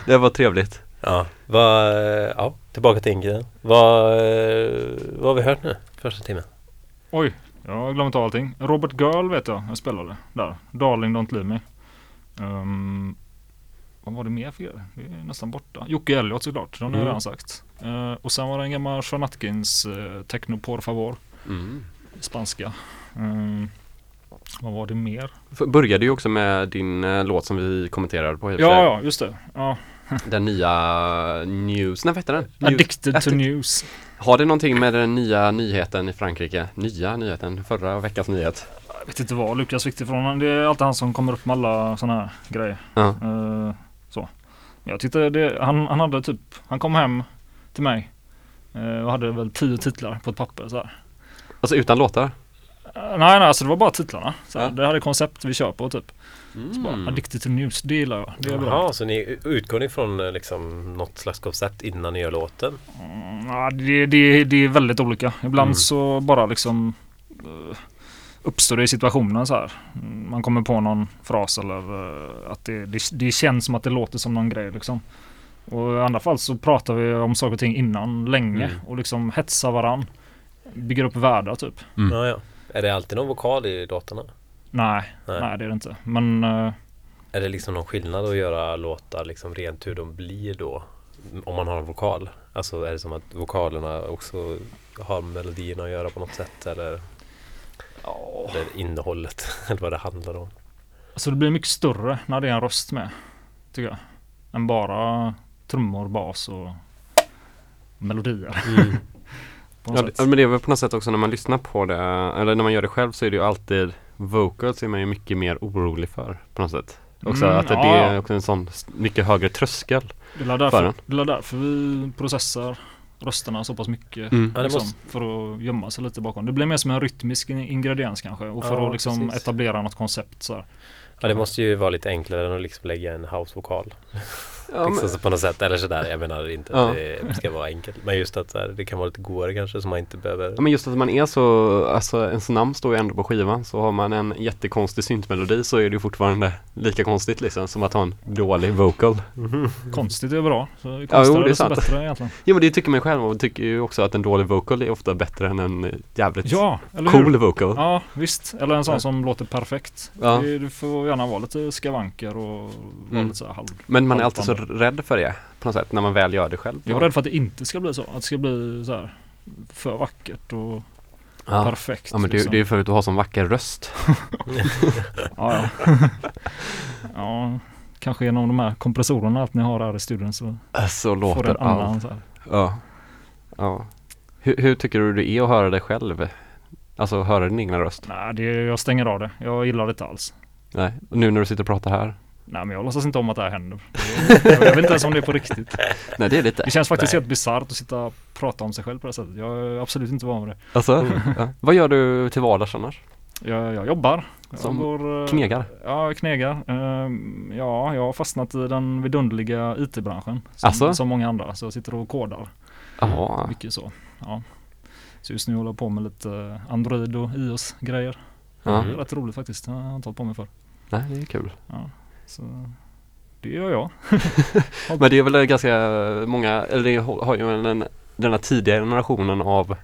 Det var trevligt. Ja, vad, ja tillbaka till Ingrid. Vad, vad har vi hört nu? Första timmen. Oj, jag har glömt allting. Robert Girl vet jag, jag spelade där. Darling Don't Leave Me. Ehm, vad var det mer för grejer? Det är nästan borta. Jocke Elliot såklart, den har jag Mm. redan sagt. Eh, och sen var det en gammal Sean Atkins uh, Techno Por Favor, Mm. spanska. Ehm, vad var det mer? F- Började ju också med din eh, låt som vi kommenterade på för Ja, ja, just det. Ja. Den nya News, nej vad heter den? News- Addicted to News. Har det någonting med den nya nyheten i Frankrike? Nya nyheten, förra veckans nyhet? Jag vet inte vad Lukas fick det ifrån. Det är alltid han som kommer upp med alla sådana här grejer. Ja. Eh, så. Jag tyckte det, han, han hade typ, han kom hem till mig eh, och hade väl tio titlar på ett papper så här. Alltså utan låtar? nej, nej, alltså det var bara titlarna. Så här, Ja. Det är koncept vi kör på typ. Så bara, Mm. Addicted to News, det gillar jag. Det är bra. Jaha, så ni utgår ni från eh, liksom något slags koncept innan ni gör låten? Mm, ja, det, det, det är väldigt olika. Ibland Mm. så bara liksom eh, uppstår det i situationen så här. Man kommer på någon fras eller eh, att det, det, det känns som att det låter som någon grej liksom. Och i andra fall så pratar vi om saker och ting innan länge Mm. och liksom hetsar varann. Bygger upp världar typ. Mm. Ja, ja. Är det alltid någon vokal i låtarna? Nej, Nej. nej, det är det inte. Men eh, Är det liksom någon skillnad att göra låtar liksom rent hur de blir då? Om man har en vokal? Alltså är det som att vokalerna också har med melodierna att göra på något sätt? Eller, eller innehållet? Eller vad det handlar om? alltså det blir mycket större när det är en röst med. Tycker jag. Än bara trummor, bas och melodier. något Ja, sätt. det- men det är väl på något sätt också när man lyssnar på det, eller när man gör det själv så är det ju alltid vocals är man ju mycket mer orolig för på något sätt. Också Mm, att det ja, är också en sån mycket högre tröskel. Det är för därför, den. det är därför vi processar rösterna så pass mycket. Mm. Liksom, måste- För att gömma sig lite bakom. Det blir mer som en rytmisk in- ingrediens kanske. Och för Ja, att liksom precis. etablera något koncept så här. Ja, det måste ju vara lite enklare än att liksom lägga en house-vokal. Ja, liksom, men, så på något sätt. Eller sådär. Jag menar inte Ja. att det ska vara enkelt. Men just att här, det kan vara lite godare kanske så man inte behöver... ja, men just att man är så, alltså ens namn står ju ändå på skivan så har man en jättekonstig syntmelodi så är det ju fortfarande lika konstigt liksom som att ha en dålig vocal. Konstigt är bra. Så ju jo, det är sant. bättre egentligen. Jo men det tycker man själv och tycker ju också att en dålig vocal är ofta bättre än en jävligt Ja, eller cool hur? vocal. Ja, visst. Eller en sån som låter perfekt. Ja. Det, det får gärna vara lite skavanker och vara Mm. lite så här halv. Men man är alltid så halvband. rädd för det på något sätt när man väl gör det själv. Jag är rädd för att det inte ska bli så. Att det ska bli så här för vackert och ja. perfekt. ja men det, liksom. det är för att du har sån vacker röst. Ja, ja. ja, kanske genom de här kompressorerna allt ni har här i studion så Så får låter det en annan allt. så här. Ja. ja. Hur, hur tycker du det är att höra dig själv? Alltså höra din egna röst? Nej, det, jag stänger av det. Jag gillar det inte alls. Nej. Nu när du sitter och pratar här? Nej, men jag låtsas inte om att det här händer. Jag, jag vet inte ens om det är på riktigt. Nej det är lite. Det känns faktiskt Nej. helt bisarrt att sitta och prata om sig själv på det sättet. Jag är absolut inte van vid det. Alltså, ja. Vad gör du till vardags annars? Jag, jag jobbar. Jag Som går, eh, knegar? Ja, jag knegar. Ehm, ja, jag har fastnat i den vidunderliga IT-branschen. Som, Asså? som många andra. Så jag sitter och kodar. Jaha. Mycket så. Ja. Så just nu håller jag på med lite Android och iOS-grejer. Ja. Det är Mm. rätt roligt faktiskt. Det har jag inte hållit på med för. Nej det är kul. Så det gör jag. Men det är väl ganska många, eller det har ju en, den här tidiga generationen av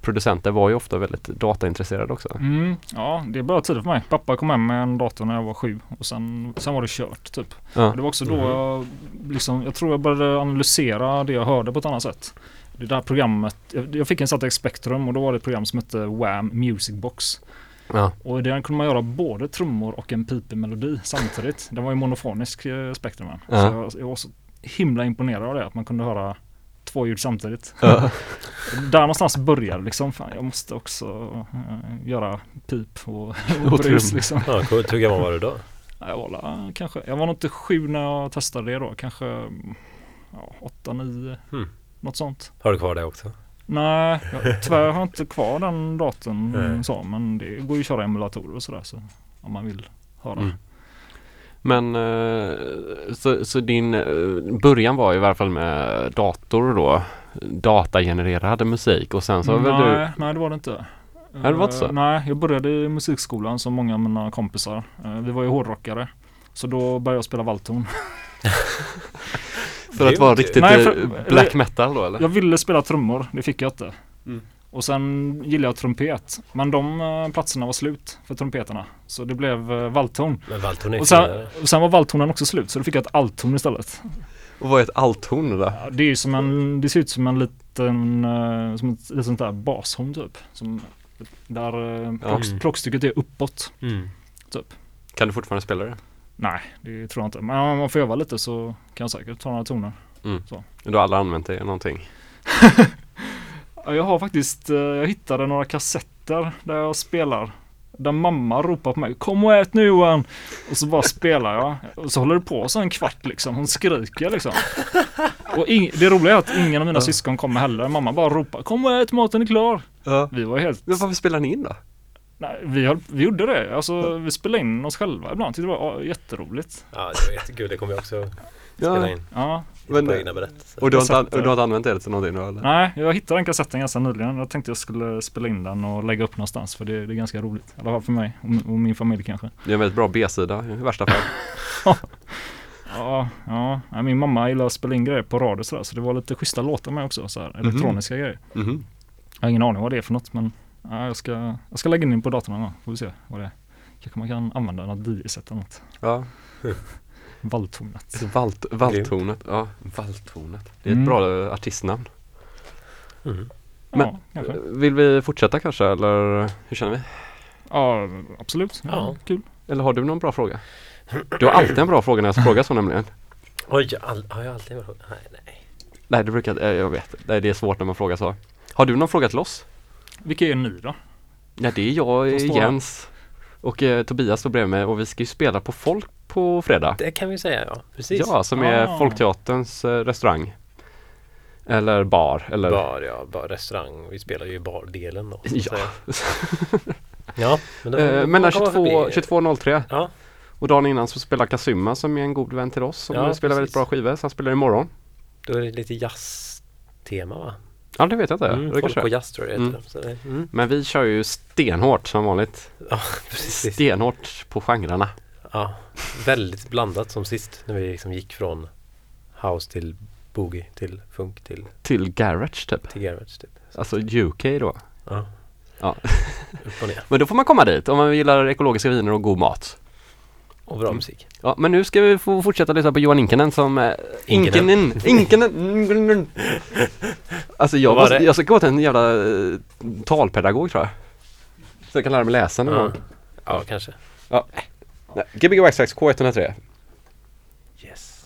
producenter var ju ofta väldigt dataintresserade också. Mm, ja, det är bra tid för mig. Pappa kom hem med en dator när jag var sju och sen, sen var det kört typ. Ja. Det var också då Mhm. jag, liksom, jag tror jag började analysera det jag hörde på ett annat sätt. Det där programmet, jag, fick en Zatec Spectrum och då var det ett program som hette Wham Music Box. Ja. Och i den kunde man göra både trummor och en pipig melodi samtidigt. Den var ju monofonisk eh, spektrumen. Ja. Så jag, jag var så himla imponerad av det, att man kunde höra två ljud samtidigt. Ja. Där någonstans började liksom, fan jag måste också eh, göra pip och, och Och brus liksom. Ja, coolt. Hur gammal var du då? Ja, Jag var la, kanske, jag var nog inte sju när jag testade det då, kanske ja, åtta, nio, Hmm. något sånt. Har du kvar det också? Nej, jag, tyvärr har jag inte kvar den datorn Nej. så, men det går ju att köra emulatorer och sådär så om man vill höra. Mm. Men eh, så, så din eh, början var i varje fall med dator då? Datagenererad musik och sen så har väl du nej, nej, det var det inte. Nej, det var inte så? Eh, nej, jag började i musikskolan som många av mina kompisar. Vi var ju hårdrockare. Så då började jag spela valthorn. För att vara riktigt Nej, eh, för- black metal då eller? Jag ville spela trummor, det fick jag inte. Mm. Och sen gillade jag trumpet. Men de eh, platserna var slut för trumpeterna. Så det blev valthorn. Men Valtorn är Och sen, finare. och sen var valthornen också slut så då fick jag ett althorn istället. Och vad är ett althorn då? Ja, det är som en, det ser ut som en liten, eh, som ett, ett sånt där bashorn typ. Som, där uh, plock, Mm. plockstycket är uppåt. Mm. Kan du fortfarande spela det? Nej, det tror jag inte. Men om man får öva lite så kan jag säkert ta några toner. Du har aldrig använt det någonting? Ja, Jag har faktiskt, eh, jag hittade några kassetter där jag spelar. Där mamma ropar på mig Kom och ät nu Johan! Och så bara spelar jag. Och så håller det på så en kvart liksom. Hon skriker liksom. Och det roliga är att ingen av mina syskon kommer heller. Mamma bara ropar Kom och ät, maten är klar! Ja. Vi var helt... Men varför spelar ni in då? Nej, vi, höll, vi gjorde det. Alltså, vi spelade in oss själva ibland. Tyckte det var jätteroligt. Ja, det var jättekul. Det kommer jag också spela in. Ja. Men, och du har, inte, där. du har inte använt det till någonting då eller? Nej, jag hittade den kassetten ganska nyligen. Jag tänkte jag skulle spela in den och lägga upp någonstans. För det, det är ganska roligt. I alla fall för mig och, och min familj kanske. Det är en väldigt bra B-sida i värsta fall. Ja, ja. Min mamma gillar att spela in grejer på radio sådär. Så det var lite schyssta låtar med också. Så här, elektroniska grejer. Mhm. Jag har ingen aning vad det är för något. Men ja, jag, ska, jag ska lägga in på datorn någon gång. Får vi se vad det är. Kanske man kan använda något DJ-set eller något. Ja, Valltornet. Valt, valttornet. Ja, valttornet. Det är ett Mm. bra artistnamn. Mm. Men- ja. Vill vi fortsätta kanske eller hur känner vi? Ja, absolut. Ja, Ja. Kul. Eller har du någon bra fråga? Du har alltid en bra fråga när jag frågar så nämligen. Oj, jag all, har jag alltid varit Nej, nej. Nej, det brukar eh, jag vet. Nej, det är svårt när man frågar så. Har du någon fråga till oss? Vilka är ni då? Ja, det är jag, eh, Jens och eh, Tobias står bredvid mig och vi ska ju spela på Folk på fredag. Det kan vi säga, ja. Precis. Ja, som är Ah. Folkteaterns eh, restaurang. Eller bar, eller Bar, ja. Bar, restaurang. Vi spelar ju i bardelen då. Ja. säga. Ja, men då Eh, Mellan man komma 22 förbi. 22.03 Ja, och dagen innan så spelar Kazuma som är en god vän till oss som Ja, spelar väldigt precis. bra skivor. Så han spelar imorgon. då är det lite jazztema va? Ja, det vet jag inte. Mm, det folk på jazz tror jag det Mm. heter. Så det, mm. Men vi kör ju stenhårt som vanligt. Ja, precis. Stenhårt på genrerna. Ja, väldigt blandat som sist när vi liksom gick från house till boogie till funk till, Till garage typ. till garage. Typ. Alltså UK då. Ja. Ja. Men då får man komma dit om man gillar ekologiska viner och god mat. Och bra musik. Ja, men nu ska vi få fortsätta lyssna på Johan Inkenen som eh, Inkenen. Inkenen. Alltså jag, Vad var måste, det? jag ska gå till en jävla eh, talpedagog tror jag. Så jag kan lära mig läsa någon Ja. gång. ja, kanske. Nej, Gbg Waxtrax K103. Yes.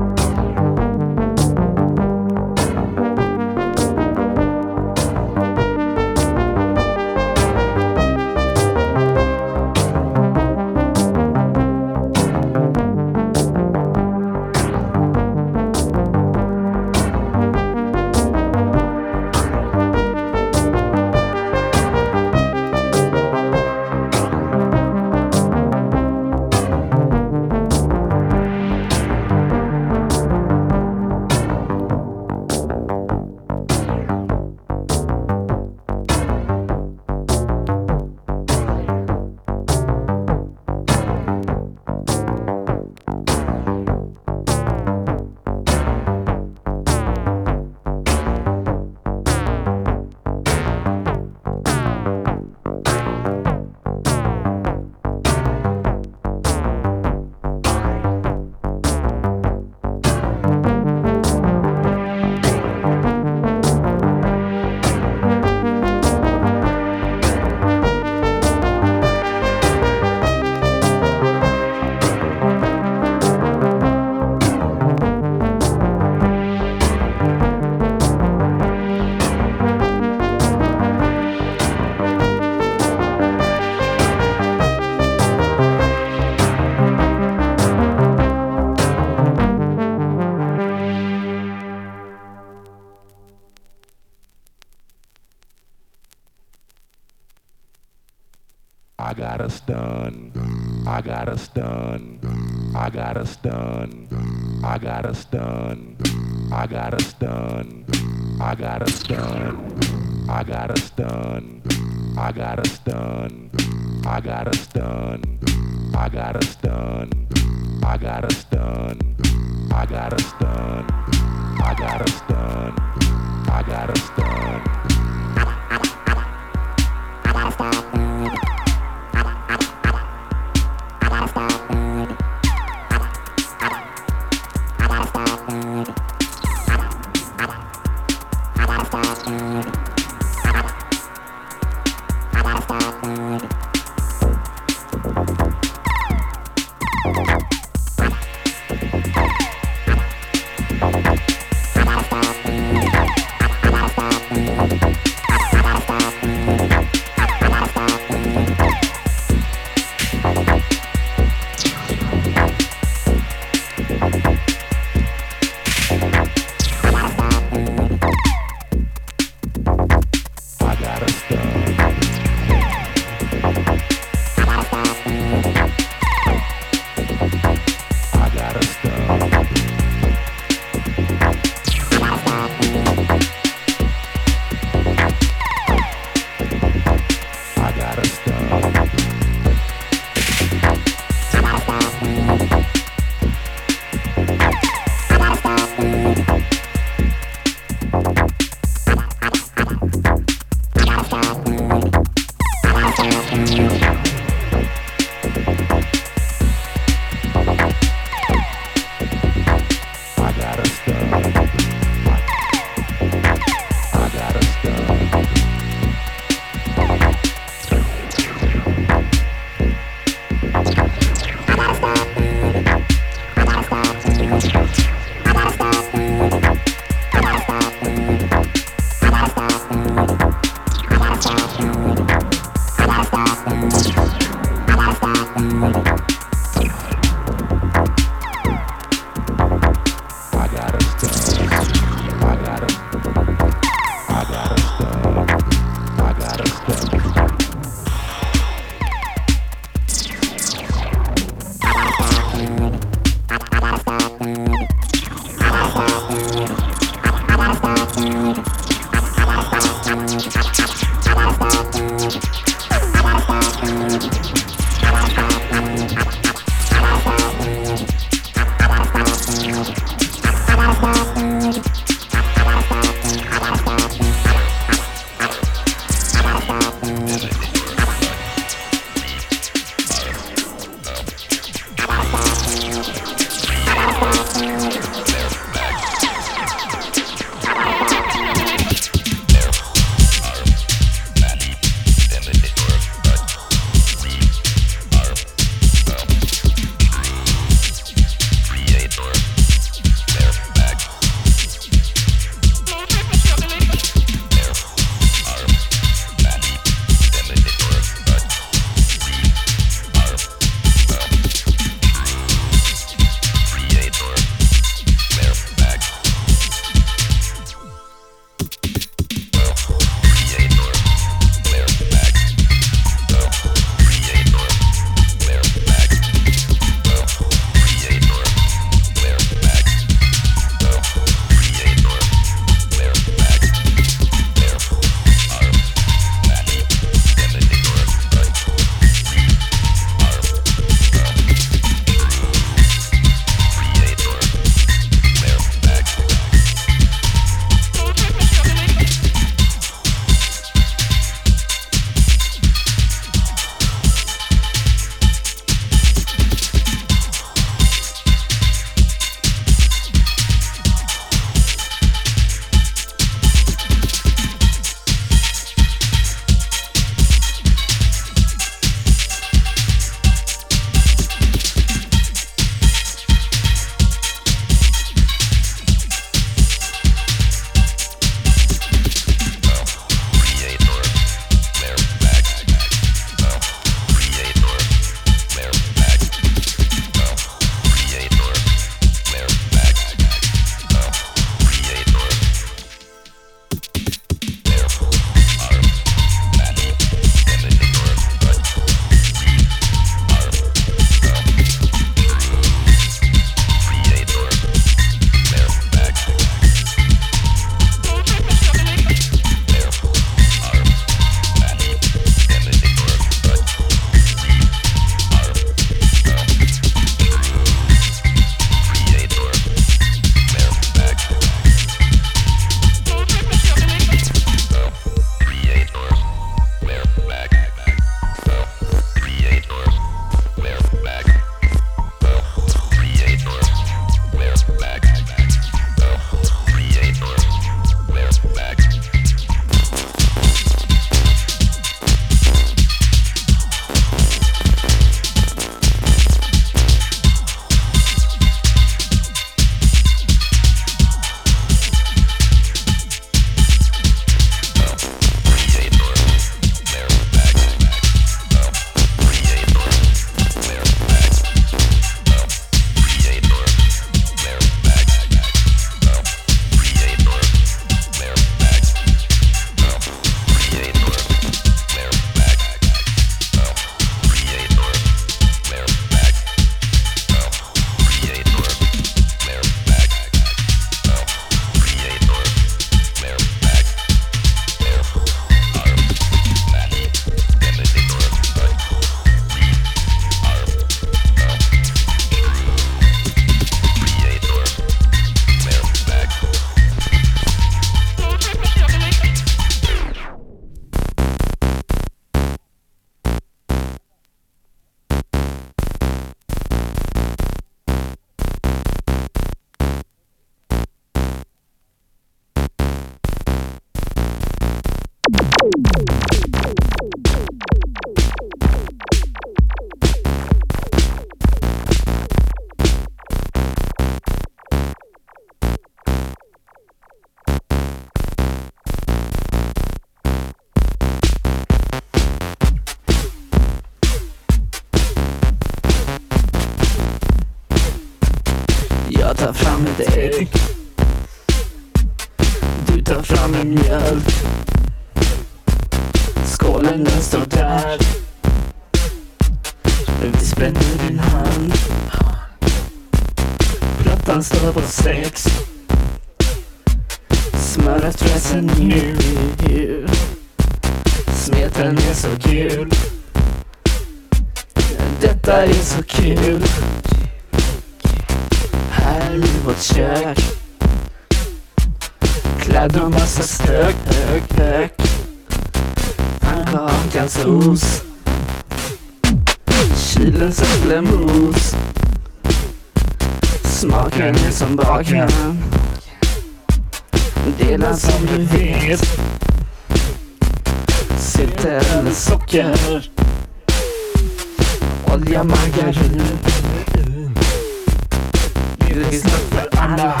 Finns något för alla.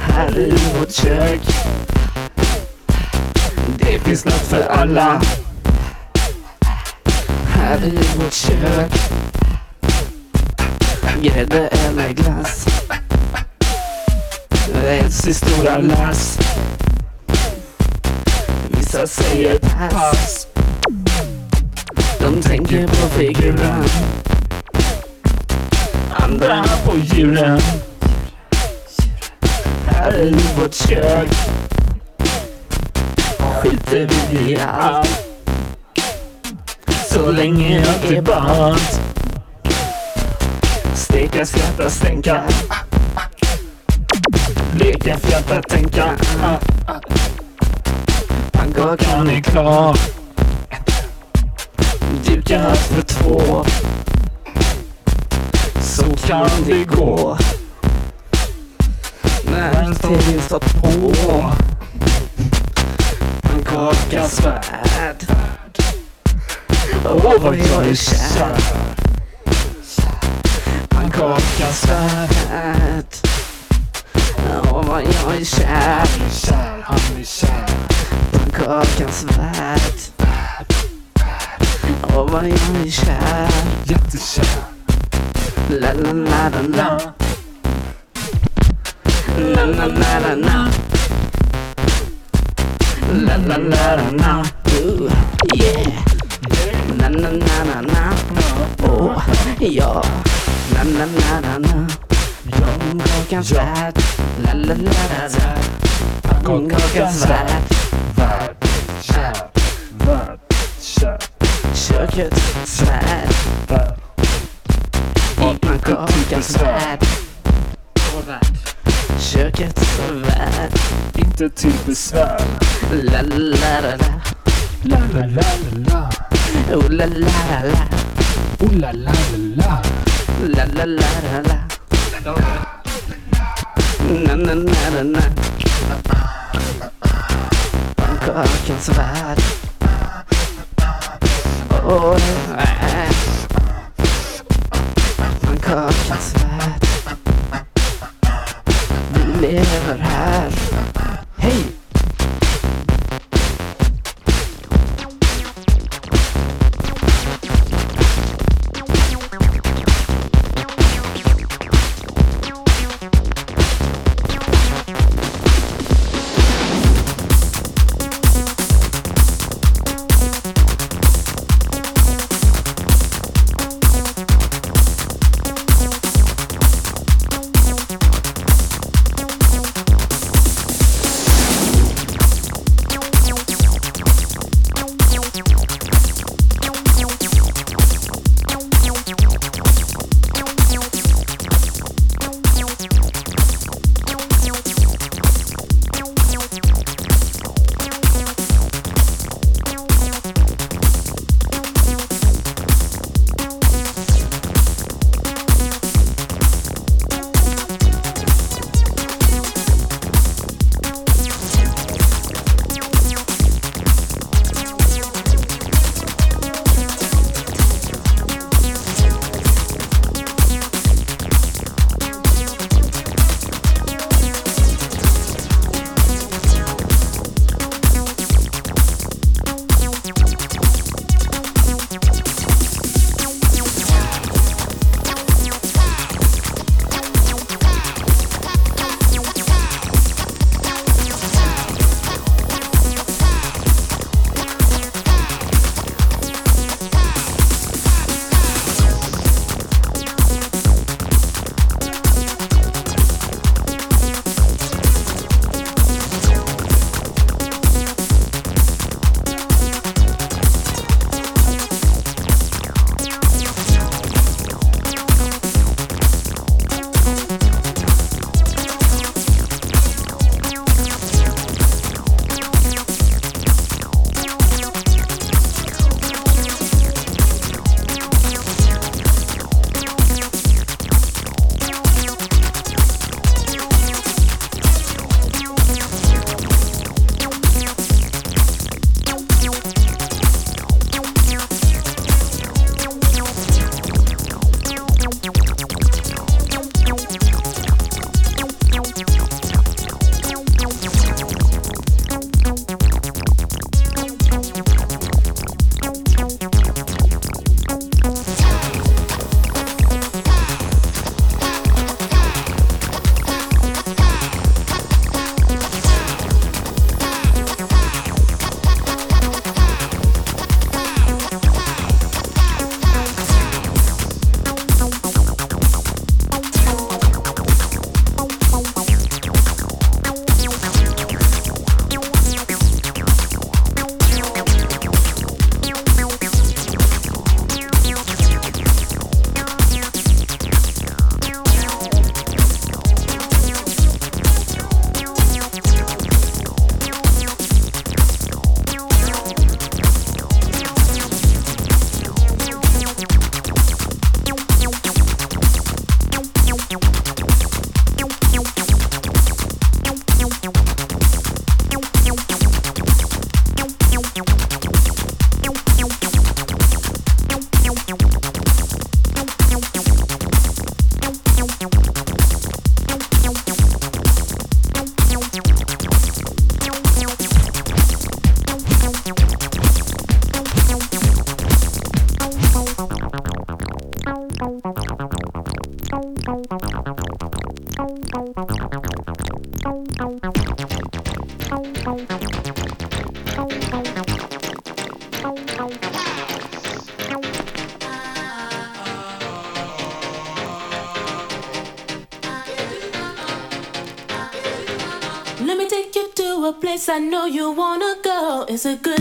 Här i vårt kök. Det finns något för alla. Här i vårt kök. Grädde eller glass. Räls i stora lass. Vissa säger pass. De tänker på figuran händerna på djuren. Här i vårt kök skiter vi i allt. Så länge jag är barn. Steka, skratta, stänka. Leka, fjatta, tänka. Pannkakan är klar. Dukat för två. Så kan det gå. När tvn satt på. Pannkakas värld. Åh, vad jag är kär. Pannkakas värld. Åh, vad jag är kär. Pannkakans värld. Åh, vad jag är kär. Jättekär. La, la, la, la, la. La, la, la, la, la. La, la, la, la, la. Yeah. Na, na, na, na, na. Oh, ja. Na, na, na, na, na. Pannkakans värld. La, la, la, la, la. Pannkakans värld. Kökets värld. I pannkakans värld. Kökets värld. Inte till besvär. La, la, la, la, la. La, la, la. Oh, la, la, la, la. Oh, la, la, la, la. La, la, la, la, la. Na, na, na, na, na. Pannkakans värld. Åh, äh fruktansvärt. Vi lever här. Hej!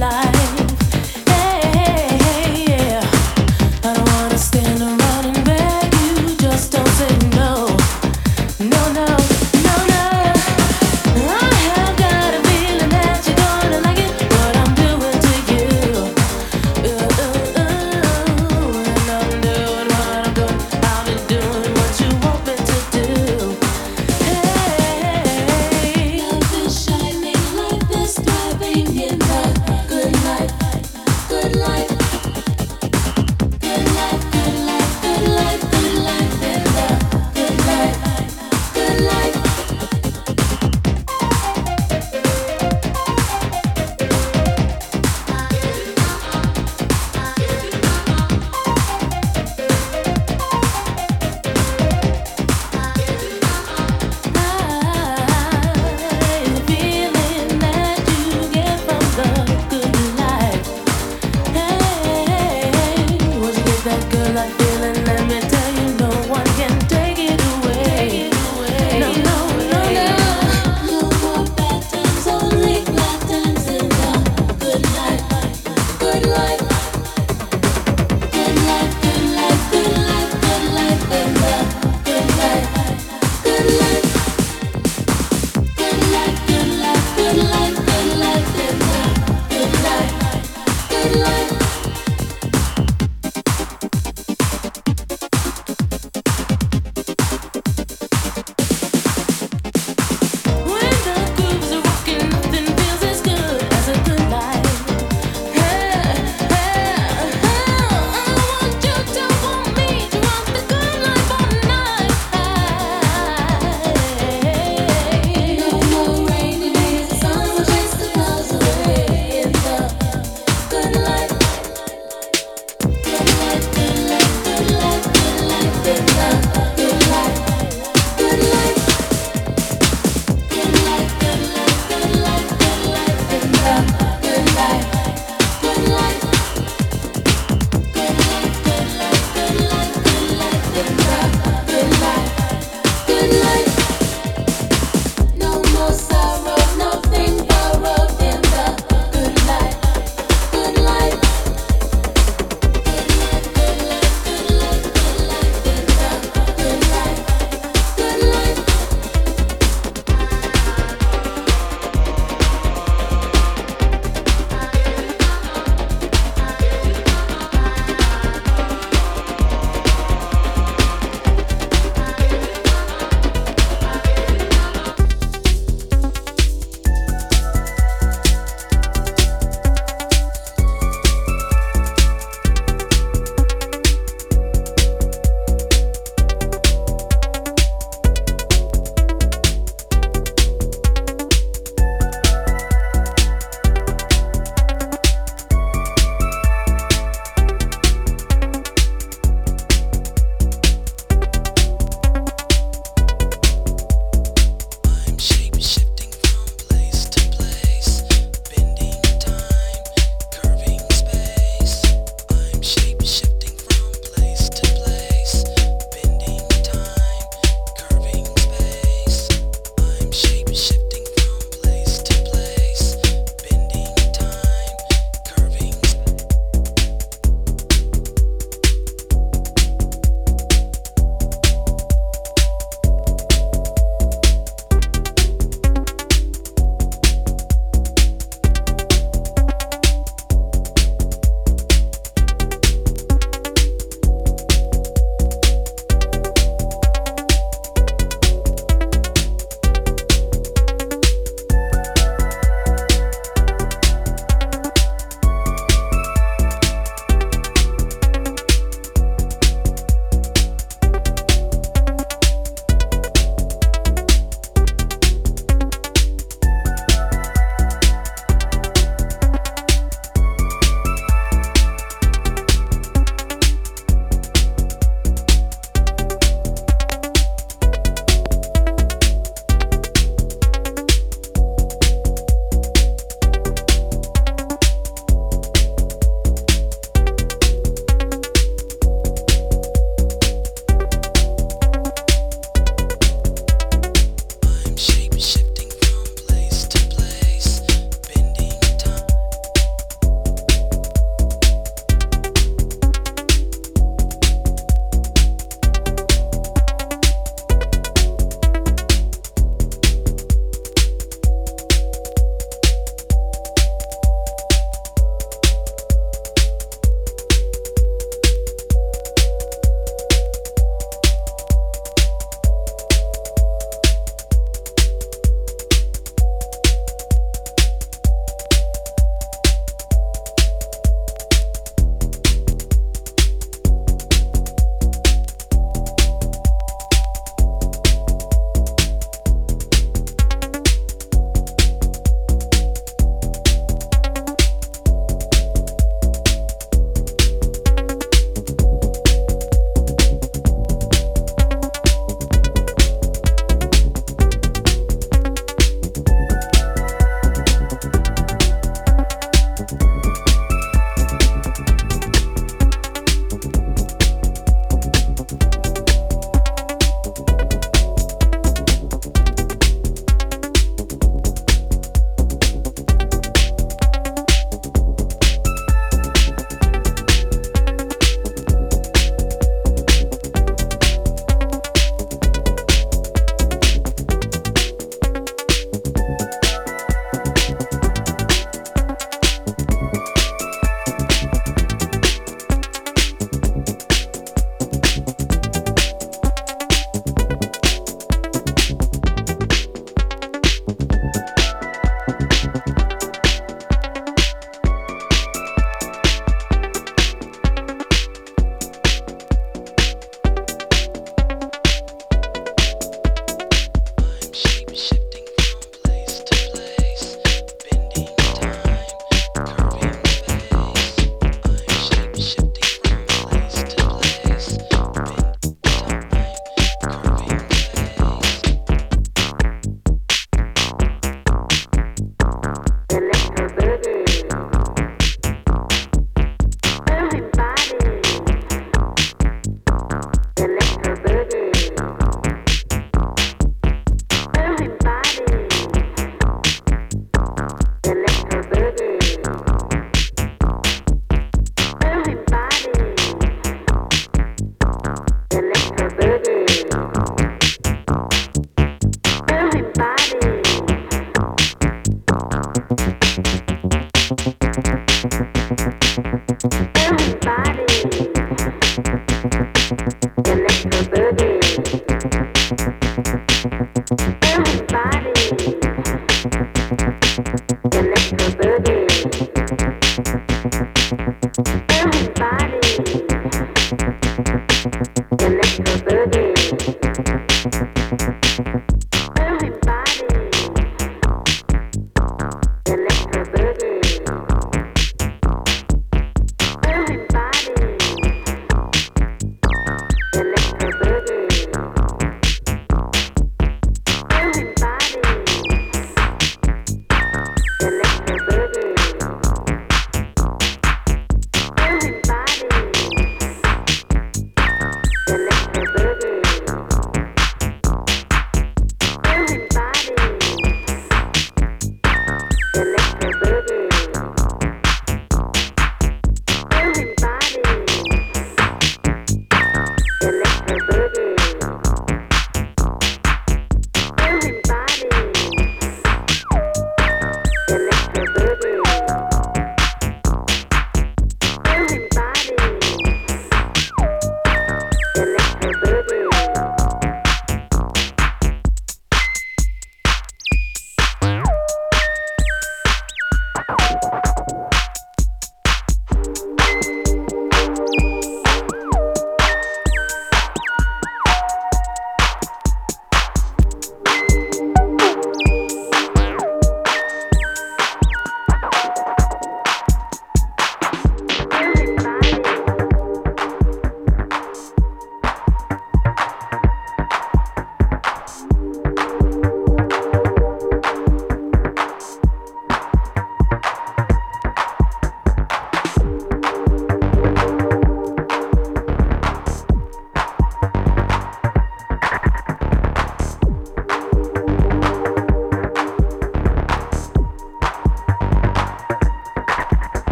Life.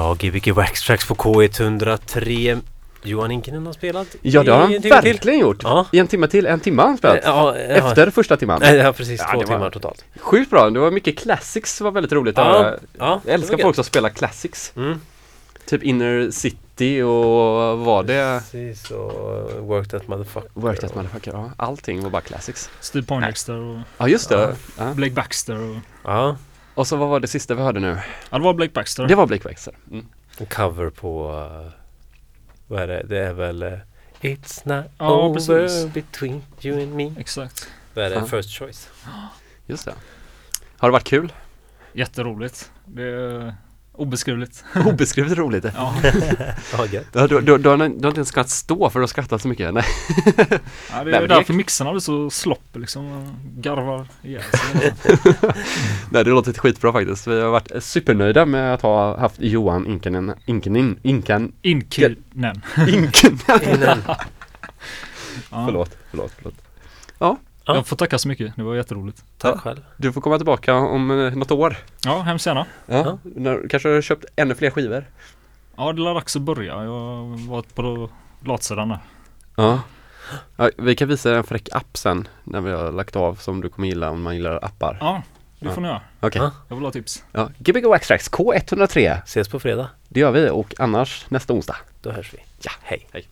Ja, Gbg Wax Tracks på K103. Johan Inkinen har spelat Ja det har han en timme till. verkligen gjort. Ja. I en timme till, en timme har han spelat. Ja, ja. Efter första timman. Nej, ja, precis. Ja, två det var- timmar totalt. Sjukt bra, det var mycket classics, var väldigt roligt Ja, Jag älskar folk som spelar classics. Mm. Typ Inner City och var det Precis, och Work That Motherfucker. Work That Motherfucker, ja. Allting var bara classics. Steve Poindexter och Ja just det. Ja. Ja. Blake Baxter och... Ja. Och så vad var det sista vi hörde nu? Ja, det var Blake Baxter. Det var Blake Baxter. Mm. En cover på, uh, vad är det? Det är väl uh, It's not Ja, over precis. between you and me. Exakt. Vad är det? Ja. First choice. Just det. Har det varit kul? Jätteroligt. Det är obeskrivligt. Obeskrivligt roligt. Ja. Du, du, du, har, du har inte ens kunnat stå för att skratta så mycket. Nej. Ja, det Nej, är men därför mixarna blir så slopp liksom. Garvar ihjäl sig. Nej, det låter skitbra faktiskt. Vi har varit supernöjda med att ha haft Johan Inkenen, Inkenen, Inkan, Inkinen. Inkenen. Ja. Förlåt, förlåt, förlåt. Ja. Jag får tacka så mycket. Det var jätteroligt. Tack Ja. själv. Du får komma tillbaka om eh, något år. Ja, hemskt gärna. Ja. När, kanske har du köpt ännu fler skivor? Ja, det är dags att börja. Jag har varit på latsidan där. Ja. ja. Vi kan visa en fräck app sen när vi har lagt av som du kommer gilla om man gillar appar. Ja, det får ni göra. Okej. Ja. Jag vill ha tips. Ja. Gbg Wax Tracks K103. Ses på fredag. Det gör vi och annars nästa onsdag. Då hörs vi. Ja, hej. hej.